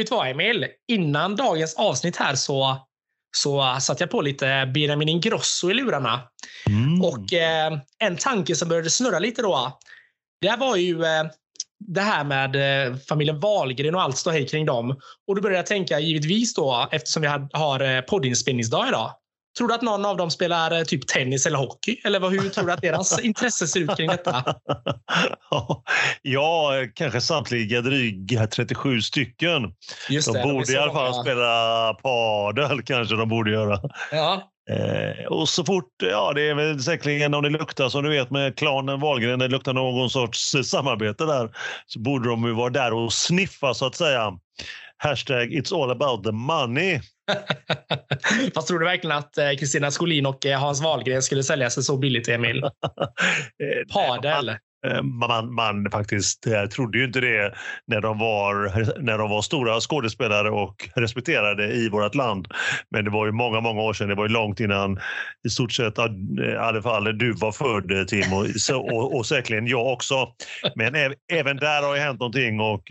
vet du vad Emil? Innan dagens avsnitt här så, så satte jag på lite Benjamin Ingrosso i lurarna. Mm. Och eh, en tanke som började snurra lite då. Det var ju eh, det här med eh, familjen Wahlgren och allt ståhej kring dem. Och då började jag tänka givetvis då eftersom vi har, har eh, poddinspelningsdag idag. Tror du att någon av dem spelar eh, typ tennis eller hockey? Eller hur tror du att deras intresse ser ut kring detta? ja, kanske samtliga dryga 37 stycken. Just de det, är borde så i alla fall många. spela padel, kanske de borde göra. Ja, Eh, och så fort, ja det är väl säkerligen om det luktar som du vet med klanen Wahlgren, det luktar någon sorts samarbete där, så borde de ju vara där och sniffa så att säga. Hashtag it's all about the money. Fast tror du verkligen att eh, Kristina Skolin och eh, Hans Wahlgren skulle sälja sig så billigt, Emil? Eh, Padel. Eh, Man, man faktiskt trodde ju inte det när de, var, när de var stora skådespelare och respekterade i vårt land. Men det var ju många, många år sedan. Det var ju långt innan i stort sett i alla fall du var född Tim och, och, och säkerligen jag också. Men äv, även där har ju hänt någonting och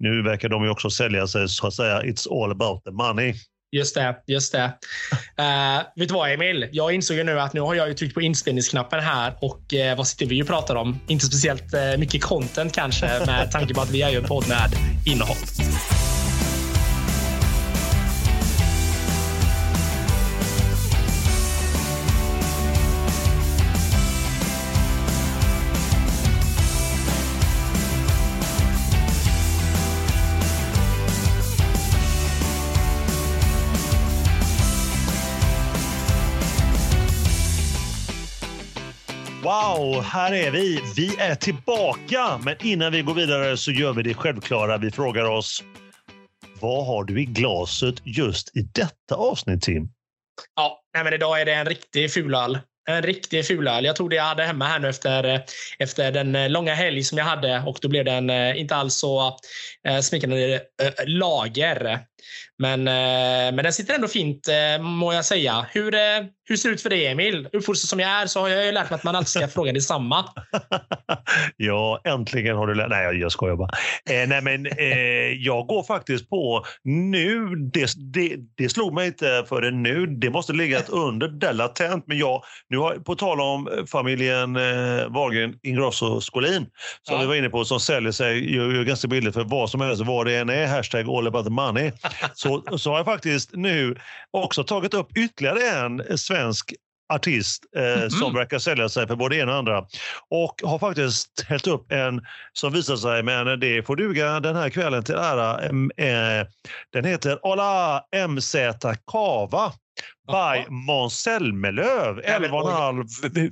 nu verkar de ju också sälja sig så att säga it's all about the money. Just det, just det. Uh, vet du vad Emil? Jag insåg ju nu att nu har jag ju tryckt på inspelningsknappen här och uh, vad sitter vi och pratar om? Inte speciellt uh, mycket content kanske med tanke på att vi är ju en podd med innehåll. Wow, här är vi. Vi är tillbaka. Men innan vi går vidare så gör vi det självklara. Vi frågar oss vad har du i glaset just i detta avsnitt, Tim? Ja, nej, men idag är det en riktig fulöl. En riktig fulöl. Jag tog det jag hade hemma här nu efter, efter den eh, långa helg som jag hade och då blev den eh, inte alls så eh, smickrande eh, lager. Men, eh, men den sitter ändå fint eh, må jag säga. Hur, eh, hur ser det ut för dig Emil? Uppfostrad som jag är så har jag ju lärt mig att man alltid ska fråga detsamma. ja, äntligen har du lärt Nej, jag- skojar bara. Eh, nej, men, eh, jag går faktiskt på nu. Det, det, det slog mig inte förrän nu. Det måste ligga under där latent. Men jag, nu har, på tal om familjen eh, Wahlgren Ingrosso Skolin som Ja. vi var inne på som säljer sig gör, gör ganska billigt för vad som helst, vad det än är. Hashtag all about the money. Så, så har jag faktiskt nu också tagit upp ytterligare en svensk artist eh, som verkar sälja sig för både ena och andra. Och har faktiskt hällt upp en som visar sig, men det får duga den här kvällen till ära. Eh, den heter Ola MZ Kava by Måns Zelmerlöw. Ja, men oj. 11,5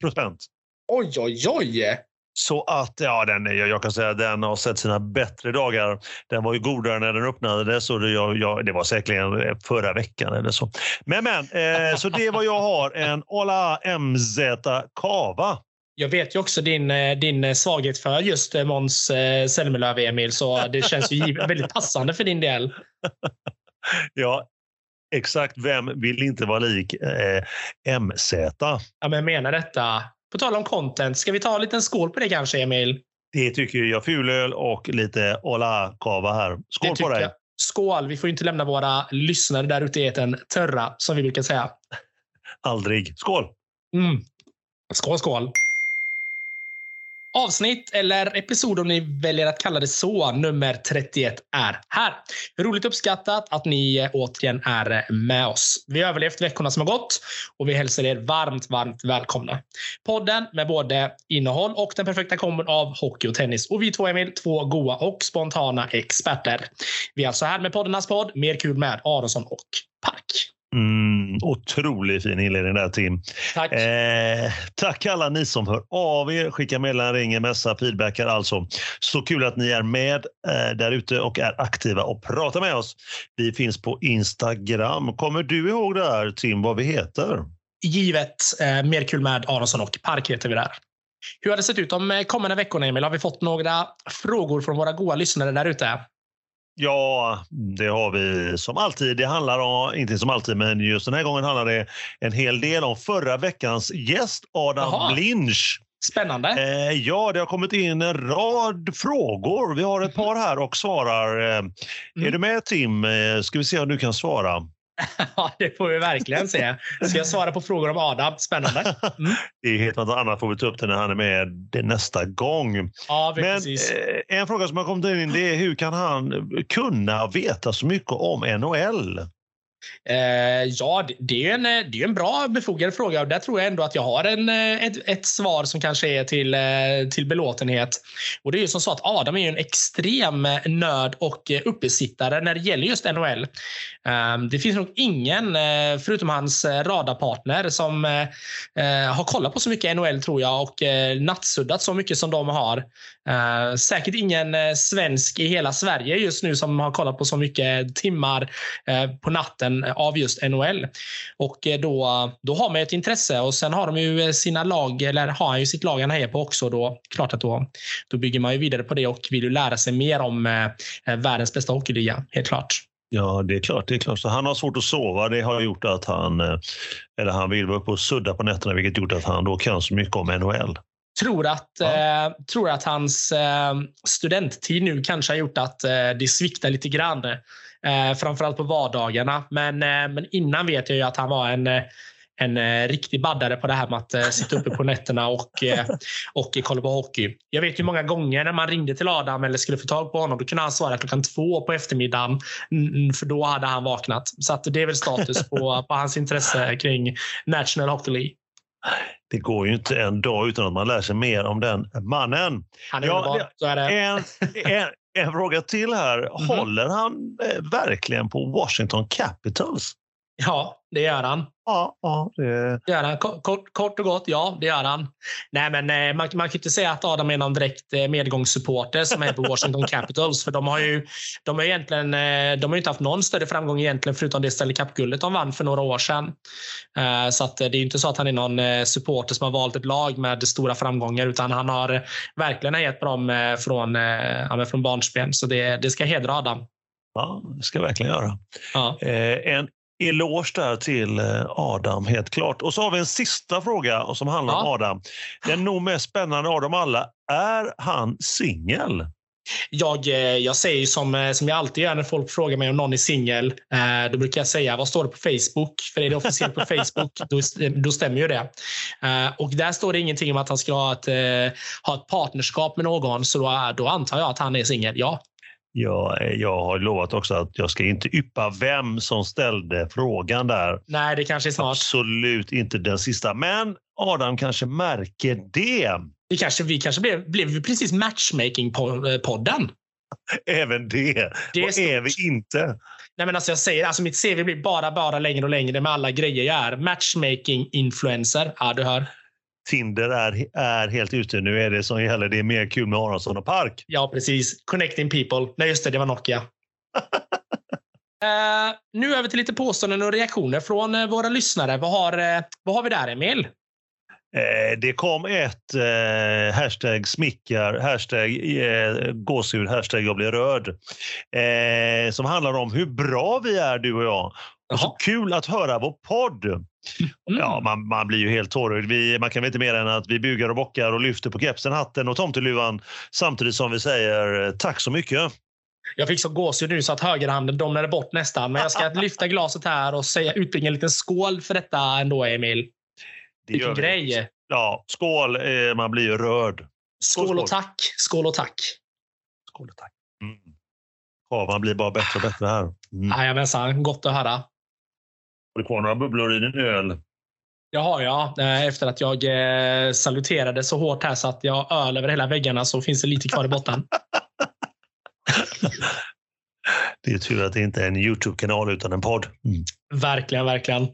procent. Oj, oj, oj! Så att, ja, den, jag, jag kan säga att den har sett sina bättre dagar. Den var ju godare när den öppnades och det, jag, jag, det var säkerligen eh, förra veckan eller så. Men, men, eh, så det är vad jag har. En Ola MZ Kava. Jag vet ju också din, eh, din eh, svaghet för just Måns Zelmerlöw, Emil, så det känns ju väldigt passande för din del. Ja, exakt. Vem vill inte vara lik eh, MZ? Ja, men jag menar detta. På tal om content, ska vi ta en liten skål på det kanske, Emil? Det tycker jag. Fulöl och lite Ola Kava här. Skål på dig! jag. Skål! Vi får inte lämna våra lyssnare där ute i etern törra, som vi brukar säga. Aldrig. Skål! Mm. Skål, skål! Avsnitt, eller episod om ni väljer att kalla det så, nummer 31 är här. Roligt uppskattat att ni eh, återigen är eh, med oss. Vi har överlevt veckorna som har gått och vi hälsar er varmt, varmt välkomna. Podden med både innehåll och den perfekta kombon av hockey och tennis. Och vi två Emil, två goa och spontana experter. Vi är alltså här med poddarnas podd Mer kul med Aronsson och Park. Mm, otroligt fin inledning där Tim. Tack. Eh, tack alla ni som hör av er, skickar meddelanden, ringer, messar, feedbackar alltså. Så kul att ni är med eh, där ute och är aktiva och pratar med oss. Vi finns på Instagram. Kommer du ihåg där Tim vad vi heter? givet eh, mer kul med Aronsson och Park heter vi där. Hur har det sett ut de eh, kommande veckorna, Emil? Har vi fått några frågor från våra goa lyssnare där ute? Ja, det har vi som alltid. Det handlar om, inte som alltid, men just den här gången handlar det en hel del om förra veckans gäst Adam Jaha. Lynch. Spännande. Eh, ja, det har kommit in en rad frågor. Vi har ett par här och svarar. Eh, mm. Är du med Tim? Eh, ska vi se om du kan svara. Ja, det får vi verkligen se. Ska jag svara på frågor om Adam? Spännande. Mm. Det är helt något annat får vi ta upp det när han är med nästa gång. Ja, Men precis. eh, en fråga som har kommit in det är hur kan han kunna veta så mycket om NHL? Eh, ja, det, är en, det är en bra befogad fråga och där tror jag ändå att jag har en, eh, ett, ett svar som kanske är till, eh, till belåtenhet. Och det är ju som så att Adam är en extrem nörd och uppesittare när det gäller just NHL. Ehm, det finns nog ingen, eh, förutom hans eh, radarpartner, som eh, har kollat på så mycket NHL tror jag och nattsuddat så mycket som de har. Ehm, säkert ingen svensk i hela Sverige just nu som har kollat på så mycket timmar på natten av just NHL. Och då, då har man ett intresse och sen har de ju sina lag, eller har han ju sitt lag han hejar på också. Då, klart att då, då bygger man ju vidare på det och vill ju lära sig mer om världens bästa hockeyliga, helt klart. Ja, det är klart. Det är klart. Så han har svårt att sova. Det har gjort att han, eh, eller han vill vara uppe och sudda på nätterna, vilket gjort att han då kan så mycket om NHL. Tror att, ja. eh, tror att hans eh, studenttid nu kanske har gjort att eh, det sviktar lite grann. Eh, framförallt på vardagarna. Men, eh, men innan vet jag ju att han var en eh, en eh, riktig baddare på det här med att eh, sitta uppe på nätterna och, eh, och kolla på hockey. Jag vet ju många gånger när man ringde till Adam eller skulle få tag på honom, då kunde han svara klockan två på eftermiddagen, för då hade han vaknat. Så att det är väl status på, på hans intresse kring National Hockey League. Det går ju inte en dag utan att man lär sig mer om den mannen. Han är ja, underbar, så är det. En, en, en fråga till här. Mm -hmm. Håller han verkligen på Washington Capitals? Ja, det gör han. Ja, ja det... det gör han. Kort, kort, och gott, ja, det gör han. Nej, men eh, man, man kan inte säga att Adam är någon direkt eh, medgångssupporter som är på Washington Capitals. För de har ju de har egentligen, eh, de har inte haft någon större framgång egentligen förutom det Stanley Cup-guldet de vann för några år sedan. Så det är inte så att han är någon supporter som har valt ett lag med stora framgångar utan han har verkligen hejat på dem från, från barnsben. Så det, det ska hedra Adam. Ja, det ska jag verkligen göra. Ja. en eloge där till eh, Adam, helt klart. Och så har vi en sista fråga som handlar ja. om Adam. Den nog mest spännande av dem alla. Är han singel? Jag, eh, jag säger som, eh, som jag alltid gör när folk frågar mig om någon är singel. Då brukar jag säga vad står det på Facebook? För är det officiellt på Facebook, då, då stämmer ju det. Och där står det ingenting om att han ska ha ett, ha ett partnerskap med någon. Så då, då antar jag att han är singel. Ja. Jag, jag har lovat också att jag ska inte yppa vem som ställde frågan där. Nej, det kanske är snart. Absolut inte den sista. Men Adam kanske märker det. Vi kanske, vi kanske blev, blev precis matchmaking-podden. Även det. det är, är vi inte. Nej, men alltså jag säger, alltså mitt CV blir bara, bara längre och längre med alla grejer jag är. Matchmaking-influencer. Ja, du hör. Tinder är, är helt ute. Nu är det som gäller. Det är mer kul med Aronsson och Park. Ja, precis. Connecting people. Nej, just det. Det var Nokia. uh, nu över till lite påståenden och reaktioner från uh, våra lyssnare. Vad har, uh, vad har vi där, Emil? Det kom ett eh, hashtag smickar, hashtag eh, gåshud, hashtag jag blir rörd. Eh, som handlar om hur bra vi är du och jag. Och så kul att höra vår podd. Mm. Ja, man, man blir ju helt tårögd. Man kan väl inte mer än att vi bugar och bockar och lyfter på kepsen, hatten och tomteluvan samtidigt som vi säger eh, tack så mycket. Jag fick så gåshud nu så att högerhanden domnade bort nästan. Men jag ska lyfta glaset här och säga, utbringa en liten skål för detta ändå, Emil. Det Vilken grej. Ja, skål. Eh, man blir ju rörd. Skål, skål, skål. och tack. Skål och tack. Skål och tack. Mm. Ja, man blir bara bättre och bättre här. Mm. Jajamensan, gott att höra. Har du kvar några bubblor i din öl? Det har jag. Eh, efter att jag eh, saluterade så hårt här så att jag har öl över hela väggarna så finns det lite kvar i botten. det är tur att det inte är en Youtube-kanal utan en podd. Mm. Verkligen, verkligen.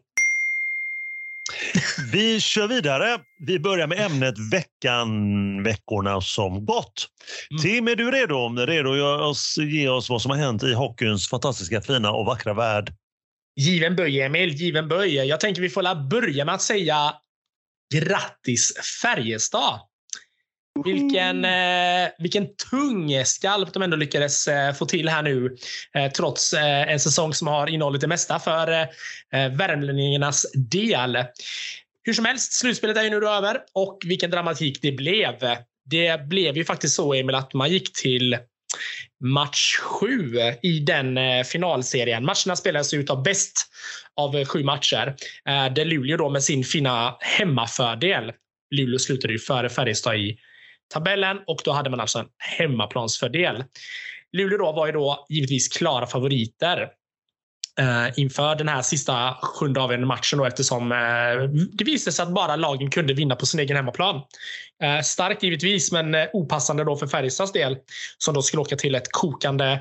Vi kör vidare. Vi börjar med ämnet veckan, veckorna som gått. Mm. Tim, är du redo? Redo att ge oss vad som har hänt i hockeyns fantastiska, fina och vackra värld? Given böj, Emil. Given böj. Jag tänker vi får börja med att säga grattis Färjestad. Vilken, eh, vilken tung skalp de ändå lyckades eh, få till här nu. Eh, trots eh, en säsong som har innehållit det mesta för eh, värmlänningarnas del. hur som helst, slutspelet är ju nu över och vilken dramatik det blev. Det blev ju faktiskt så, Emil, att man gick till match sju i den eh, finalserien. Matcherna spelades ut av bäst av eh, sju matcher. Eh, där Luleå då med sin fina hemmafördel. Luleå slutade ju före Färjestad i tabellen och då hade man alltså en hemmaplansfördel. Luleå då var ju då givetvis klara favoriter eh, inför den här sista sjunde avgörande matchen då, eftersom eh, det visade sig att bara lagen kunde vinna på sin egen hemmaplan. Eh, starkt givetvis, men opassande då för Färjestads del som då skulle åka till ett kokande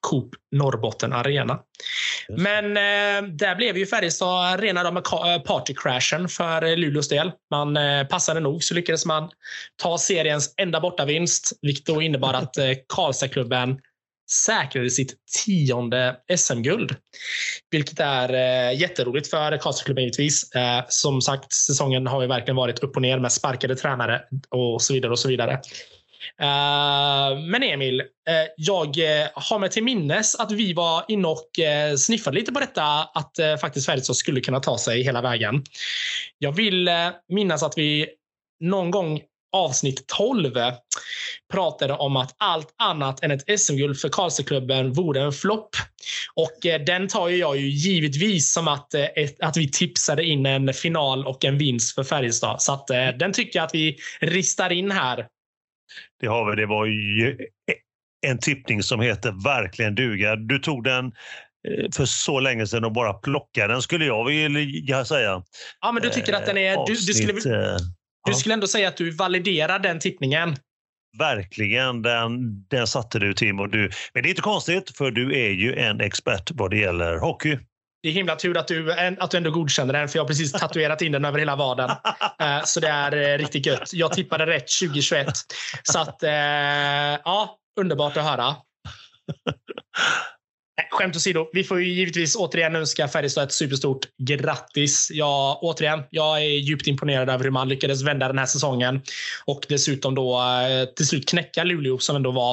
Coop Norrbotten Arena. Men eh, där blev ju Färjestad rena eh, partycrashen för Luleås del. Man eh, passade nog så lyckades man ta seriens enda bortavinst, vilket då innebar att eh, Karlstadklubben säkrade sitt tionde SM-guld. Vilket är eh, jätteroligt för Karlstadklubben givetvis. Eh, som sagt, säsongen har ju verkligen varit upp och ner med sparkade tränare och så vidare och så vidare. Uh, men Emil, uh, jag uh, har mig till minnes att vi var inne och sniffade lite på detta att faktiskt Färjestad skulle kunna ta sig hela vägen. Jag vill minnas att vi någon gång avsnitt 12 pratade om att allt annat än ett SM-guld för Karlstadklubben vore en flopp. Och eh, den tar jag ju givetvis som att, eh, att vi tipsade in en final och en vinst för Färjestad. Så att, eh, den tycker jag att vi ristar in här. Det har vi. Det var ju en tippning som heter verkligen duga. Du tog den för så länge sedan och bara plockade den skulle jag vilja säga. Ja, men du tycker att den är... Du, du skulle, du skulle ändå säga att du validerar den tippningen? Verkligen, den, den satte du Tim. Och du, men det är inte konstigt för du är ju en expert vad det gäller hockey. Det är himla tur att du, att du ändå godkänner den, för jag har precis tatuerat in den över hela vaden. Eh, så det är eh, riktigt gött. Jag tippade rätt 2021. Så att, eh, ja, underbart att höra. Skämt åsido, vi får ju givetvis återigen önska Färjestad ett superstort grattis. Jag, återigen, jag är djupt imponerad över hur man lyckades vända den här säsongen och dessutom då eh, till slut knäcka Luleå som ändå var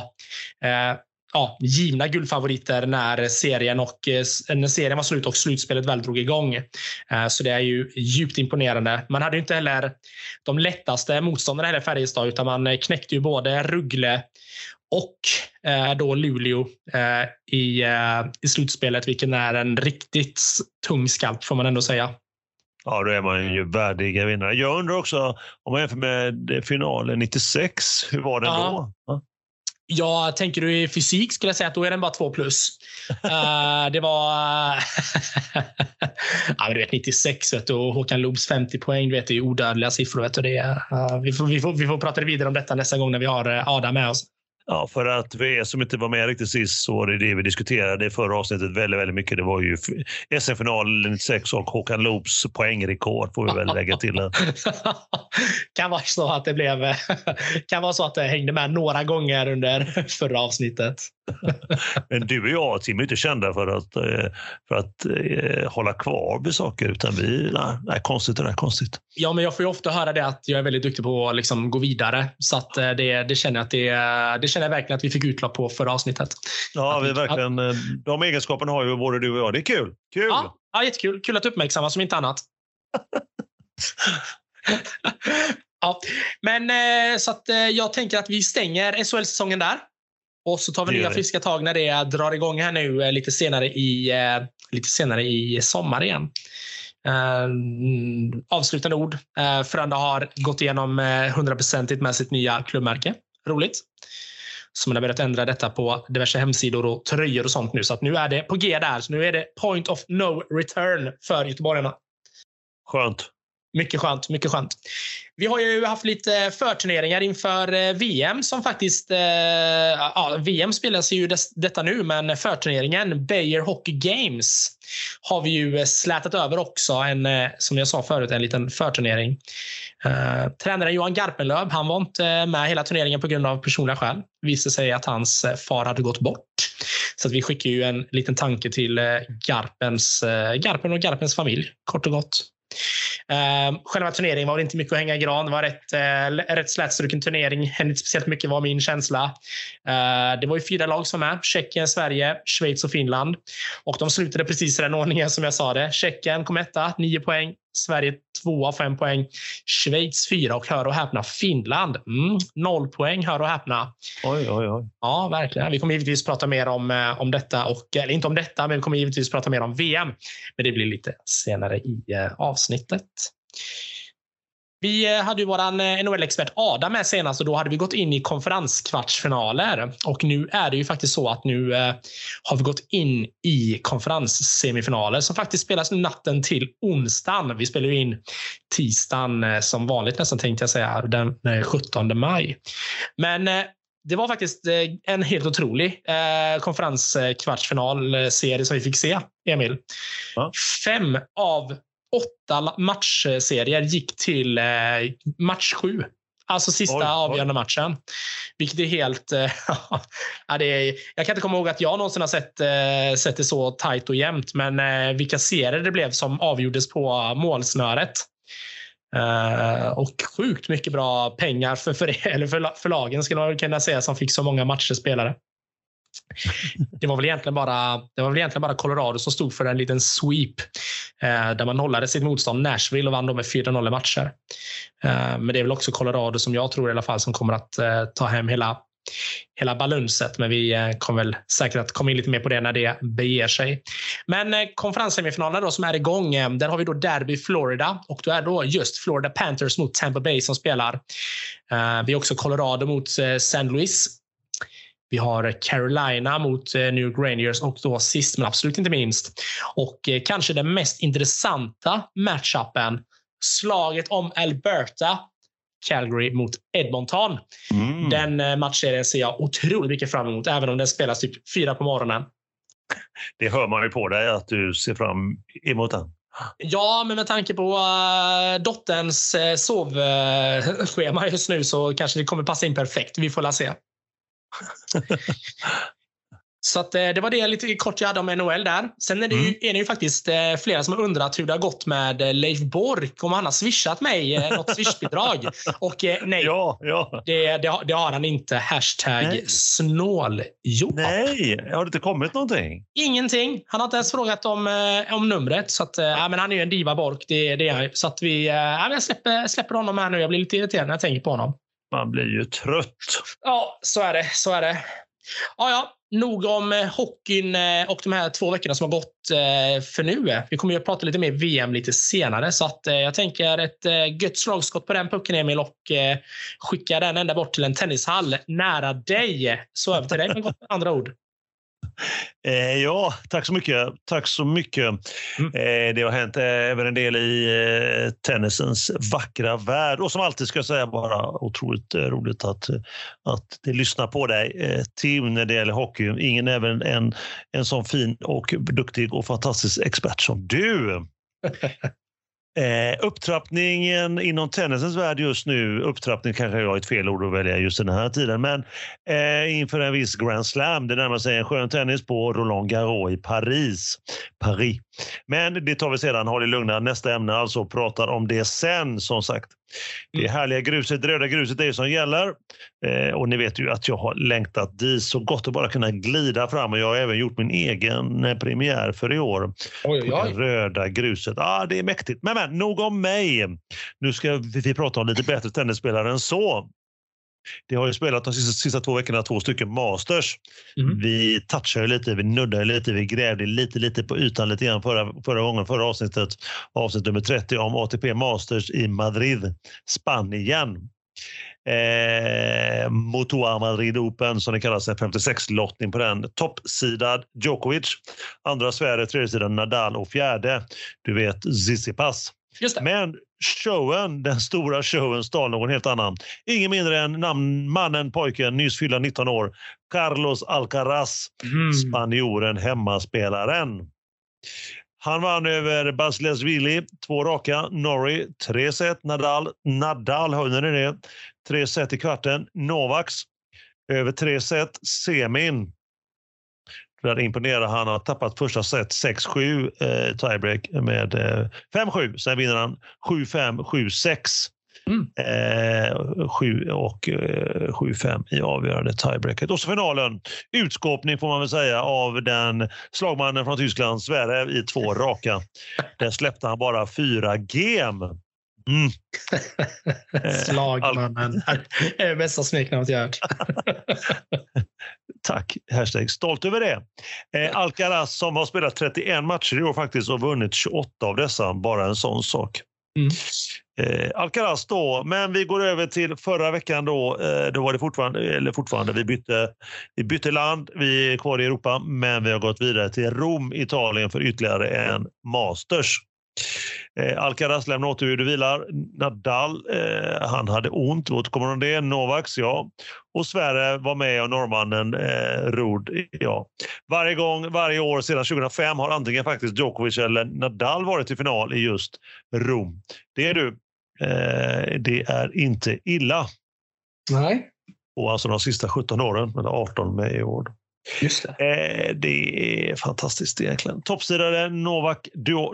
eh, ja, givna guldfavoriter när serien, och, eh, när serien var slut och slutspelet väl drog igång. Eh, så det är ju djupt imponerande. Man hade ju inte heller de lättaste motståndarna heller Färjestad utan man knäckte ju både Ruggle och eh, då Luleå eh, i, eh, i slutspelet, vilken är en riktigt tung skalp får man ändå säga. Ja, då är man ju värdiga vinnare. Jag undrar också, om man jämför med finalen 96, hur var den ja. då? Ja. Ja, tänker du i fysik skulle jag säga att då är den bara två plus. uh, det var... ja, men du vet 96 vet du, och Håkan Loobs 50 poäng. Du vet, det är odödliga siffror. Vet du, det, uh, vi, får, vi, får, vi får prata vidare om detta nästa gång när vi har Adam med oss. Ja, för att vi er som inte var med riktigt sist så var det det vi diskuterade i förra avsnittet väldigt, väldigt mycket. Det var ju SM-finalen 96 och Håkan Loops poängrekord får vi väl lägga till. kan vara så att det blev kan vara så att det hängde med några gånger under förra avsnittet. Men du och jag, Tim, är inte kända för att, eh, för att eh, hålla kvar vid saker, utan vi... Nej, nej, konstigt det där, konstigt. Ja, men jag får ju ofta höra det att jag är väldigt duktig på att liksom gå vidare. Så att eh, det, det känner jag att det, det känner jag verkligen att vi fick utlopp på förra avsnittet. Ja, vi verkligen, att, de egenskaperna har ju både du och jag. Det är kul. Kul! Ja, ja jättekul. Kul att uppmärksamma som inte annat. ja, men så att jag tänker att vi stänger SHL-säsongen där. Och så tar vi nya friska tag när det drar igång här nu eh, lite senare i, eh, lite senare i sommar igen. Uh, avslutande ord. Uh, Frölunda har gått igenom uh, med sitt nya klubbmärke. Roligt. Så man har börjat ändra detta på diverse hemsidor och tröjor och sånt nu. Så att nu är det på G där. Så nu är det point of no return för göteborgarna. Skönt. Mycket skönt, mycket skönt. Vi har ju haft lite förturneringar inför eh, VM som faktiskt... Eh, ja, VM spelas ju des, detta nu, men förturneringen Beijer Hockey Games har vi ju eh, slätat över också. En, eh, som jag sa förut, en liten förturnering. Eh, tränaren Johan Garpenlöv, han var inte med hela turneringen på grund av personliga skäl. Det visade sig att hans far hade gått bort. Så att vi skickar ju en liten tanke till Garpens, Garpen och Garpens familj, kort och gott. Eh, själva turneringen var inte mycket att hänga i gran. Det var rätt, eh, rätt slätstruken turnering. Hände inte speciellt mycket var min känsla. Eh, det var ju fyra lag som var med. Tjeckien, Sverige, Schweiz och Finland. Och de slutade precis i den ordningen som jag sa det. Tjeckien kom etta, nio poäng. Sverige tvåa, fem poäng. Schweiz fyra och hör och häpna Finland. Mm, noll poäng, hör och häpna. Oj, oj, oj. Ja, verkligen. Vi kommer givetvis prata mer om, eh, om detta, och, eller inte om detta, men vi kommer givetvis prata mer om VM. Men det blir lite senare i eh, avsnittet. Vi eh, hade ju våran eh, NHL-expert Adam med senast och då hade vi gått in i konferenskvartsfinaler. Och nu är det ju faktiskt så att nu eh, har vi gått in i konferenssemifinaler som faktiskt spelas natten till onsdagen. Vi spelar ju in tisdagen som vanligt nästan tänkte jag säga, den 17 maj. Men det var faktiskt en helt otrolig konferenskvartsfinalserie som vi fick se, Emil. Ja. Fem av åtta matchserier gick till eh, match sju. Alltså sista oj, avgörande oj. matchen. Vilket är helt... Eh, ja, det är, jag kan inte komma ihåg att jag någonsin har sett, eh, sett det så tajt och jämnt. Men vilka serier det blev som avgjordes på målsnöret. Och sjukt mycket bra pengar för, för, eller för, för lagen skulle man kunna säga som fick så många matcher spelare. Det var väl egentligen bara, det var väl egentligen bara Colorado som stod för en liten sweep eh, där man nollade sitt motstånd Nashville och vann med 4-0 i matcher. Eh, men det är väl också Colorado som jag tror i alla fall som kommer att eh, ta hem hela hela balunset, men vi eh, kommer väl säkert att komma in lite mer på det när det beger sig. Men eh, konferenssemifinalen då som är igång, eh, där har vi då Derby Florida och då är då just Florida Panthers mot Tampa Bay som spelar. Eh, vi har också Colorado mot eh, St. Louis vi har Carolina mot eh, New York Rangers och då sist men absolut inte minst och eh, kanske den mest intressanta matchupen. Slaget om Alberta. Calgary mot Edmonton. Mm. Den eh, matchserien ser jag otroligt mycket fram emot, även om den spelas typ fyra på morgonen. Det hör man ju på dig att du ser fram emot den. Ja, men med tanke på uh, dotterns uh, sovschema just nu så kanske det kommer passa in perfekt. Vi får la se. Så att, eh, det var det lite kort jag hade om NHL där. Sen är det, ju, mm. är det ju faktiskt eh, flera som har undrat hur det har gått med eh, Leif Bork, om han har swishat mig något swishbidrag. Och nej, ja, ja. Det, det, har, det har han inte. Hashtag snåljåp. Nej, har det inte kommit någonting? Ingenting. Han har inte ens frågat om, om numret. Så att, ja, men han är ju en diva Bork. Det, det är Så att vi, ja, jag släpper, släpper honom här nu. Jag blir lite irriterad när jag tänker på honom. Man blir ju trött. Ja, så är det. Så är det. Ja, ja. Nog om eh, hockeyn eh, och de här två veckorna som har gått eh, för nu. Vi kommer ju att prata lite mer VM lite senare. Så att jag tänker ett gött slagskott på den pucken, Emil, och skicka den ända bort till en tennishall nära dig. Så över till dig med andra ord. Eh, ja, tack så mycket. Tack så mycket. Mm. Eh, det har hänt eh, även en del i eh, tennisens vackra värld och som alltid ska jag säga bara otroligt eh, roligt att, att det lyssnar på dig eh, Tim när det gäller hockey. Ingen även en, en sån fin och duktig och fantastisk expert som du. Eh, upptrappningen inom tennisens värld just nu, upptrappning kanske jag är ett fel ord att välja just den här tiden, men eh, inför en viss Grand Slam. Det närmar sig en skön tennis på Roland Garros i Paris. Paris. Men det tar vi sedan. Håll er lugna. Nästa ämne alltså pratar om det sen som sagt. Det mm. härliga gruset, det röda gruset, är det som gäller. Eh, och ni vet ju att jag har längtat dit så gott att bara kunna glida fram. Och jag har även gjort min egen eh, premiär för i år. Oj, oj, oj. Röda gruset. Ja, ah, det är mäktigt. Men, men nog om mig. Nu ska vi, vi prata om lite bättre tennisspelare än så. Det har ju spelat de sista, sista två veckorna två stycken Masters. Mm. Vi touchade lite, vi nuddade lite, vi grävde lite, lite på ytan lite grann förra, förra gången, förra avsnittet, avsnitt nummer 30 om ATP Masters i Madrid, Spanien. Eh, Motoa Madrid Open som det kallas, 56-lottning på den. Toppsidad Djokovic, andra Sverige, tredje sidan Nadal och fjärde, du vet Tsitsipas. Men showen, den stora showen, stal någon helt annan. Ingen mindre än namn, mannen, pojken, nyss fyllda 19 år, Carlos Alcaraz, mm. spanjoren, hemmaspelaren. Han vann över Basilesvili, två raka. Norrie, tre set. Nadal, Nadal, hör ni det? Tre set i kvarten. Novaks, över tre set. Semin, där imponerar han. har tappat första set 6-7 eh, tiebreak med eh, 5-7. Sen vinner han 7-5, 7-6. Mm. Eh, 7 och eh, 7-5 i avgörande tiebreaket. Och så finalen, utskåpning får man väl säga av den slagmannen från Tyskland, Zverev, i två raka. Där släppte han bara fyra gem. Mm. Slagmannen. Är bästa smeknamnet jag hört. Tack, hashtag stolt över det. Eh, Alcaraz som har spelat 31 matcher i år faktiskt och vunnit 28 av dessa, bara en sån sak. Mm. Eh, Alcaraz då, men vi går över till förra veckan då. Eh, då var det fortfarande, eller fortfarande, vi bytte, vi bytte land, vi är kvar i Europa, men vi har gått vidare till Rom, Italien för ytterligare en Masters. Eh, Alcaraz lämnar återhud och vilar. Nadal, eh, han hade ont, återkommer om det. Novaks, ja. Och Sverre var med och norrmannen eh, Rod, ja. Varje gång, varje år sedan 2005 har antingen faktiskt Djokovic eller Nadal varit i final i just Rom. Det är du. Eh, det är inte illa. Nej. Och alltså de sista 17 åren, eller 18 med i år. Just det. Eh, det är fantastiskt egentligen. Toppsidare Novak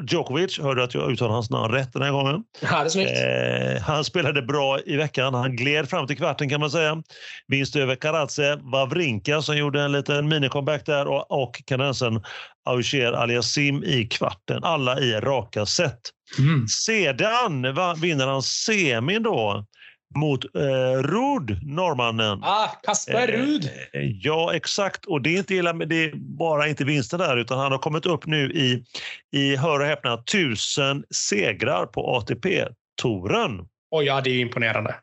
Djokovic. Hörde att jag uttalade hans namn rätt den här gången. Ja. Eh, han spelade bra i veckan. Han gled fram till kvarten kan man säga. Vinst över Karatse Wawrinka som gjorde en liten minicomeback där och, och kanadensaren Auger Aliasim i kvarten. Alla i raka set. Mm. Sedan va, vinner han semin då mot eh, Rud, norrmannen. Ah, Kasper Rud. Eh, ja, exakt. Och det är inte men det är bara inte vinsten där, utan han har kommit upp nu i, i hör och häpna, tusen segrar på ATP-touren. Oj, ja, det är imponerande.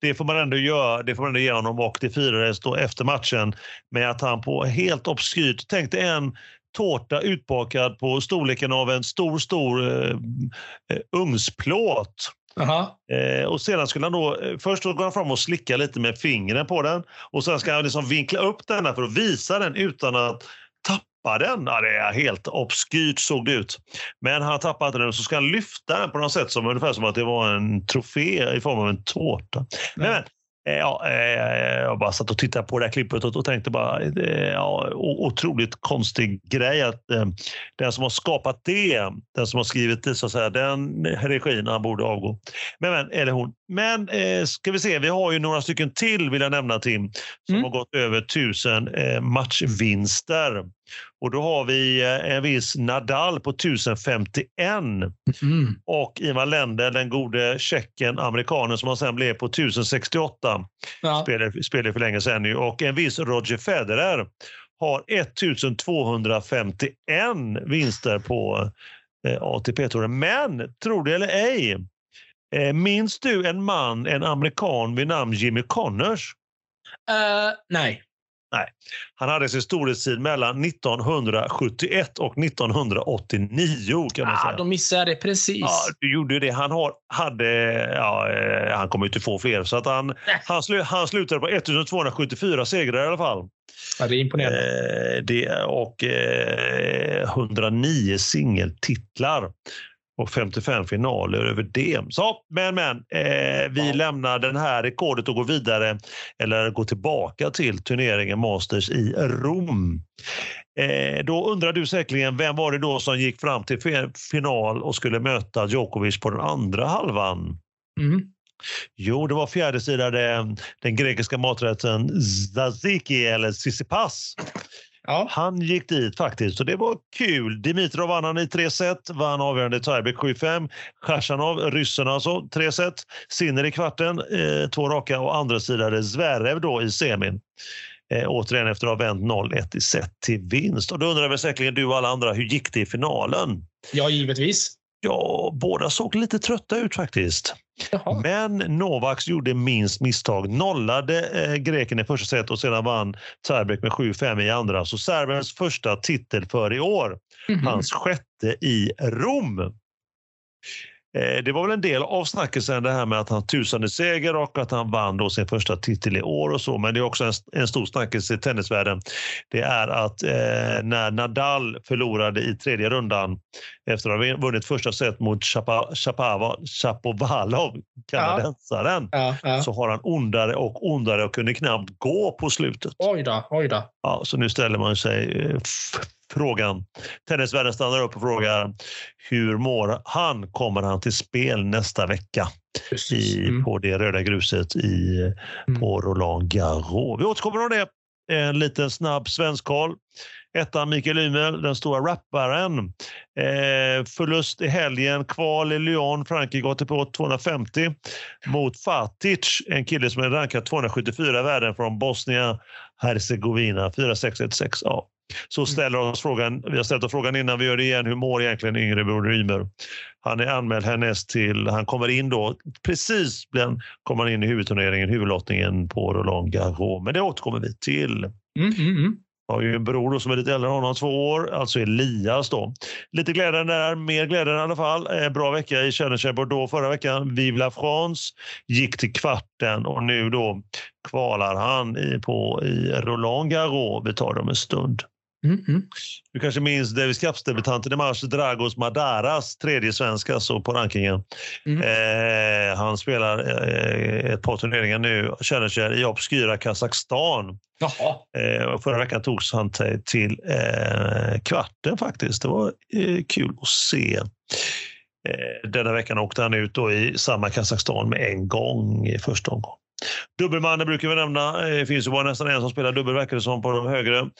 Det får man ändå göra. Det får man ändå ge honom och det firades då efter matchen med att han på helt obskyrt, tänkte en tårta utbakad på storleken av en stor, stor eh, eh ugnsplåt. Eh, och sedan skulle han då, eh, först då går han fram och slickar lite med fingret på den och sen ska han liksom vinkla upp den för att visa den utan att tappa den. Ja, det är helt obskyrt såg det ut. Men han tappade inte den så ska han lyfta den på något sätt som ungefär som att det var en trofé i form av en tårta. Men, men ja, eh, jag bara satt och tittade på det här klippet och, tänkte bara, eh, ja, otroligt konstig grej att den som har skapat det, den som har skrivit det, så att säga, den regin, han borde avgå. Men, men, eller hon. Men ska vi se, vi har ju några stycken till vill jag nämna Tim, som mm. har gått över tusen matchvinster. Och då har vi en viss Nadal på 1051 mm. och Ivan Lender, den gode tjecken, amerikanen som han sen blev på 1068. Ja. Spelade, spelade för länge sedan nu. Och en viss Roger Federer har 1251 vinster på eh, ATP-touren. Men, tror det eller ej, eh, minns du en man, en amerikan vid namn Jimmy Connors? Uh, nej. Nej, han hade sin storhetstid mellan 1971 och 1989 kan man ah, säga. Då missade det precis. Ja, du gjorde det. Han har, hade, ja, eh, han kommer inte få fler, så att han, han, slu, han slutade på 1274 segrar i alla fall. Ja, det är imponerande. Eh, det, och eh, 109 singeltitlar och 55 finaler över det. Så, men, men, eh, vi lämnar den här rekordet och går vidare, eller går tillbaka till turneringen Masters i Rom. Eh, då undrar du säkerligen, vem var det då som gick fram till final och skulle möta Djokovic på den andra halvan? Mm. Jo, det var fjärdesidade den grekiska maträtten Zaziki eller Sissipas Ja. Han gick dit faktiskt och det var kul. Dimitrov vann han i tre set, vann avgörande tiebreak 7-5. Khachanov, ryssen alltså, tre set. Sinner i kvarten, eh, två raka och andra sidan Zverev då i semin. Eh, återigen efter att ha vänt 0-1 i set till vinst. Och då undrar väl säkerligen du och alla andra, hur gick det i finalen? Ja, givetvis. Ja, båda såg lite trötta ut faktiskt. Jaha. Men Novaks gjorde minst misstag. Nollade eh, greken i första set och sedan vann tiebreak med 7-5 i andra. Så Serbiens första titel för i år. Mm -hmm. Hans sjätte i Rom. Eh, det var väl en del av snackisen det här med att han tusande seger och att han vann då sin första titel i år och så. Men det är också en, en stor snackis i tennisvärlden. Det är att eh, när Nadal förlorade i tredje rundan efter att ha vunnit första set mot Chapovalov, kanadensaren, ja. Ja, ja. så har han ondare och ondare och kunde knappt gå på slutet. Oj då, oj då. Ja, så nu ställer man sig eh, frågan. Tennisvärlden stannar upp och frågar hur mår han? Kommer han till spel nästa vecka? i, mm. på det röda gruset i, mm. på Roland Garros. Vi återkommer om det. En liten snabb svensk koll. Ettan Mikael Ymel, den stora rapparen. Eh, förlust i helgen, kval i Lyon, Frankrike ATP 250 mot Fatic, en kille som är rankad 274 i världen från Bosnien Herzegovina, 4-6-1-6. Ja. Så mm. ställer oss frågan, vi har ställt oss frågan innan vi gör det igen, hur mår egentligen yngre bror Ymer? Han är anmäld härnäst till, han kommer in då, precis kommer han in i huvudturneringen, huvudlottningen på Roland Garros. Men det återkommer vi till. Mm, mm, mm har ju en bror som är lite äldre än honom, två år, alltså Elias. Då. Lite glädjande där, mer glädjande i alla fall. Eh, bra vecka i Challenger Bordeaux förra veckan. Vive la France gick till kvarten och nu då kvalar han i, på, i Roland Garros. Vi tar dem en stund. Mm -hmm. Du kanske minns Davis Cups-debutanten i mars, Dragos Madaras, tredje svensk alltså på rankingen. Mm. Eh, han spelar eh, ett par turneringar nu, Challenger i obskyra Kazakstan. Eh, förra veckan togs han till, eh, kvarten faktiskt. Det var eh, kul att se. Eh, denna veckan åkte han ut i samma Kazakstan med en gång i första omgången. Dubbelmannen brukar vi nämna. Det finns ju bara nästan en som spelar dubbel verkar det som på de högre.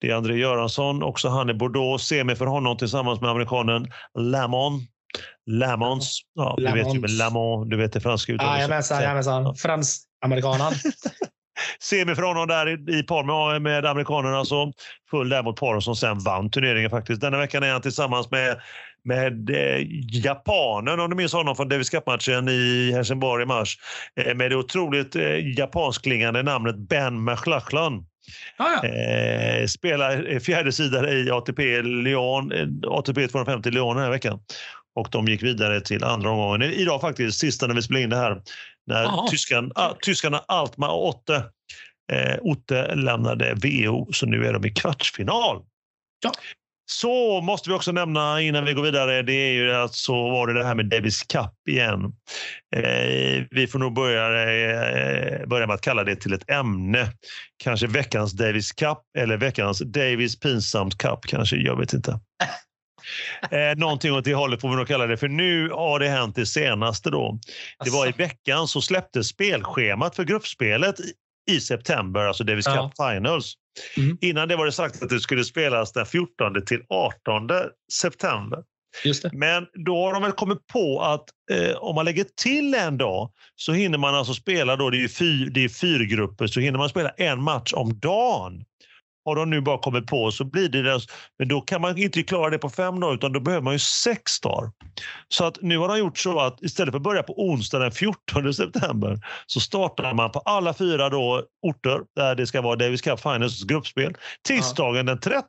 Det är André Göransson, också han i Bordeaux. Semi för honom tillsammans med amerikanen Lamont. Lamons. Ja, du vet ju med Lamont, du vet det franska uttalet. Jajamensan, jajamensan. Fransk-amerikanen. Semi för honom där i, par med, med amerikanerna. Alltså. Full där mot par som sen vann turneringen faktiskt. Denna veckan är han tillsammans med med eh, japanen, om du minns honom från Davis Cup-matchen i Helsingborg i mars, eh, med det otroligt eh, japanskklingande namnet Ben McLachlan. Ah, ja. eh, spelar fjärde sidan i ATP Lyon, eh, ATP 250 Lyon den här veckan. Och de gick vidare till andra omgången. Idag faktiskt, sista när vi spelar in det här, när tyskan, ah, tyskarna Altmar och Otte, eh, Otte lämnade VO, så nu är de i kvartsfinal. Ja. Så måste vi också nämna innan vi går vidare, det är ju att så var det det här med Davis Cup igen. Eh, vi får nog börja, eh, börja med att kalla det till ett ämne. Kanske veckans Davis Cup eller veckans Davis Pinsamt Cup kanske, jag vet inte. Eh, någonting åt det hållet får vi nog kalla det, för nu har det hänt det senaste. då. Det var i veckan så släpptes spelschemat för gruppspelet i september, alltså Davis ja. Cup Finals. Mm. Innan det var det sagt att det skulle spelas den 14 till 18 september. Men då har de väl kommit på att eh, om man lägger till en dag så hinner man alltså spela, då, det är, fyr, det är fyrgrupper, så hinner man spela en match om dagen har de nu bara kommit på så blir det det. Men då kan man inte klara det på fem dagar utan då behöver man ju sex dagar. Så att nu har de gjort så att istället för att börja på onsdag den 14 september så startar man på alla fyra då orter där det ska vara Davis Cup Finals gruppspel tisdagen den 13.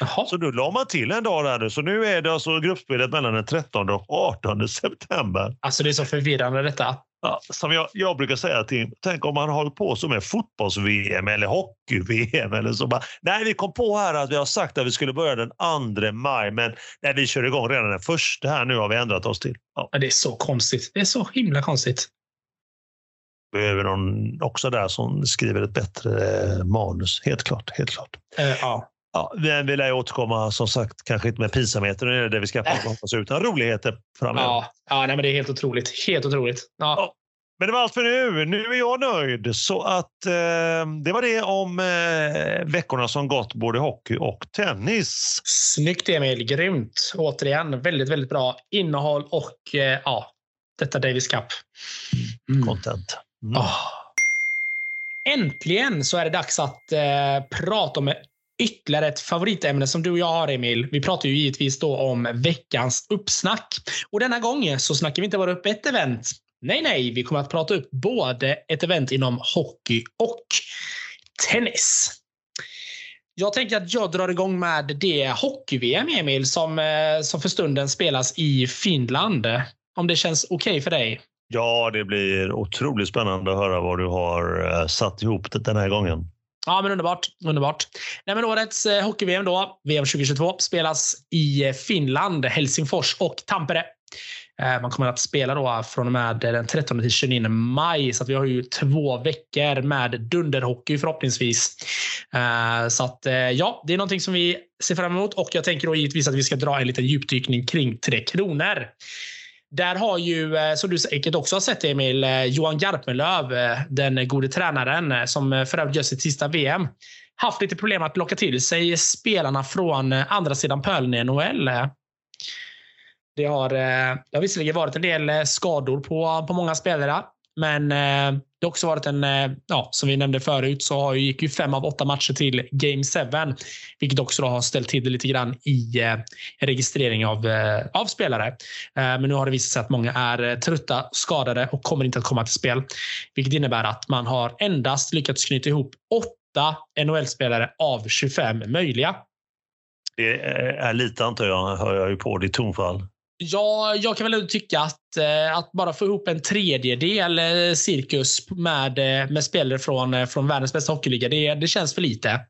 Jaha. Så då la man till en dag där. Så nu är det alltså gruppspelet mellan den 13 och 18 september. Alltså det är så förvirrande detta. Ja, som jag, jag brukar säga till tänk om man håller på så med fotbolls-VM eller hockey-VM. eller så bara, Nej, vi kom på här att vi har sagt att vi skulle börja den 2 maj, men nej, vi kör igång redan den första här nu har vi ändrat oss till. Ja. ja. det är så konstigt. Det är så himla konstigt. Behöver någon också där som skriver ett bättre manus. Helt klart. Helt klart. Uh, ja. Ja, vi vill jag återkomma som sagt, kanske inte med pinsamheter, det är det vi ska prata om, utan roligheter framöver. Ja, ja nej, men det är helt otroligt. Helt otroligt. Ja. ja. Men det var allt för nu. Nu är jag nöjd. Så att eh, det var det om eh, veckorna som gått, både hockey och tennis. Snyggt Emil, grymt. Återigen, väldigt, väldigt bra innehåll och eh, ja, detta Davis Cup. Mm. Content. Mm. Oh. Äntligen så är det dags att eh, prata om ytterligare ett favoritämne som du och jag har, Emil. Vi pratar ju givetvis då om veckans uppsnack. Och denna gång så snackar vi inte bara upp ett event. Nej, nej, vi kommer att prata upp både ett event inom hockey och tennis. Jag tänker att jag drar igång med det hockey-VM, Emil, som, eh, som för stunden spelas i Finland. Om det känns okej okay för dig? Ja, det blir otroligt spännande att höra vad du har eh, satt ihop den här gången. Ja, men underbart. underbart. Nej, men årets eh, hockey-VM då, VM 2022, spelas i eh, Finland, Helsingfors och Tampere. Eh, man kommer att spela då från och med den 13 till 29 maj, så vi har ju två veckor med dunderhockey förhoppningsvis. Eh, så att eh, ja, det är någonting som vi ser fram emot och jag tänker då givetvis att vi ska dra en liten djupdykning kring Tre Kronor där har ju, eh, som du säkert också har sett Emil, eh, Johan Garpenlöv, eh, den gode tränaren som för övrigt gör sitt sista VM, haft lite problem att locka till sig spelarna från andra sidan pölen i NHL. Det har, det har visserligen varit en del skador på, på många spelare. Men eh, det har också varit en, eh, ja, som vi nämnde förut, så gick ju fem av åtta matcher till Game 7. Vilket också har ställt till det lite grann i eh, registrering av, eh, av spelare. Eh, men nu har det visat sig att många är eh, trötta, skadade och kommer inte att komma till spel. Vilket innebär att man har endast lyckats knyta ihop åtta NHL-spelare av 25 möjliga. Det är lite antar jag, hör jag ju på ditt tonfall. Ja, jag kan väl tycka att, eh, att bara få ihop en tredjedel eh, cirkus med, eh, med spelare från, från världens bästa hockeyliga, det, det känns för lite.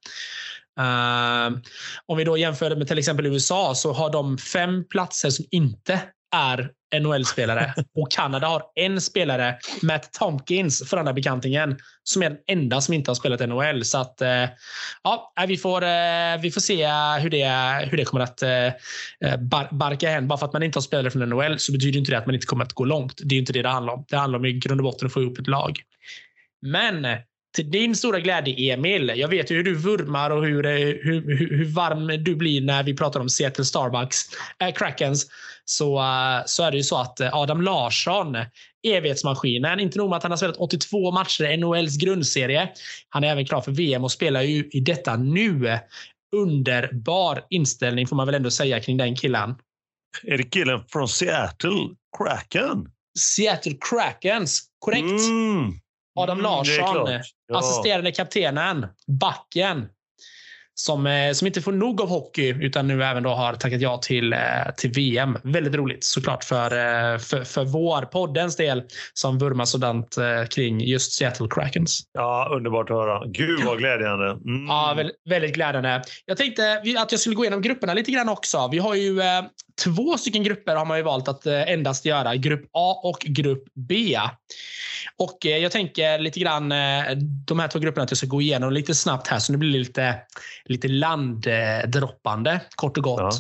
Uh, om vi då jämför med till exempel USA så har de fem platser som inte är NHL-spelare. Och Kanada har en spelare, Matt Tompkins, för den här bekantingen, som är den enda som inte har spelat NHL. Så att, eh, ja, vi får, eh, vi får se hur det, hur det kommer att eh, barka hem. Bara för att man inte har spelare från NHL så betyder inte det att man inte kommer att gå långt. Det är inte det det handlar om. Det handlar om i grund och botten att få ihop ett lag. Men till din stora glädje, Emil. Jag vet ju hur du vurmar och hur, hur, hur, hur varm du blir när vi pratar om Seattle Starbucks, äh, Krakens så, eh, så är det ju så att eh, Adam Larsson, evighetsmaskinen, inte nog med att han har spelat 82 matcher i NHLs grundserie. Han är även klar för VM och spelar ju i detta nu. Underbar inställning får man väl ändå säga kring den killen. Är det killen från Seattle Kraken? Seattle Krakens, korrekt. Mm. Adam mm, Larsson, ja. assisterande kaptenen, backen som, eh, som inte får nog av hockey utan nu även då har tackat ja till, eh, till VM. Väldigt roligt såklart för, eh, för, för vår poddens del som vurmar sådant kring just Seattle Krakens. Ja, underbart att höra. Gud vad glädjande. Mm. Ja, väldigt, väldigt glädjande. Jag tänkte att jag skulle gå igenom grupperna lite grann också. Vi har ju två stycken grupper har man ju valt att eh, endast göra. Grupp A och grupp B. Och eh, jag tänker lite grann eh, de här två grupperna att jag ska gå igenom lite snabbt här så det blir lite lite landdroppande kort och gott.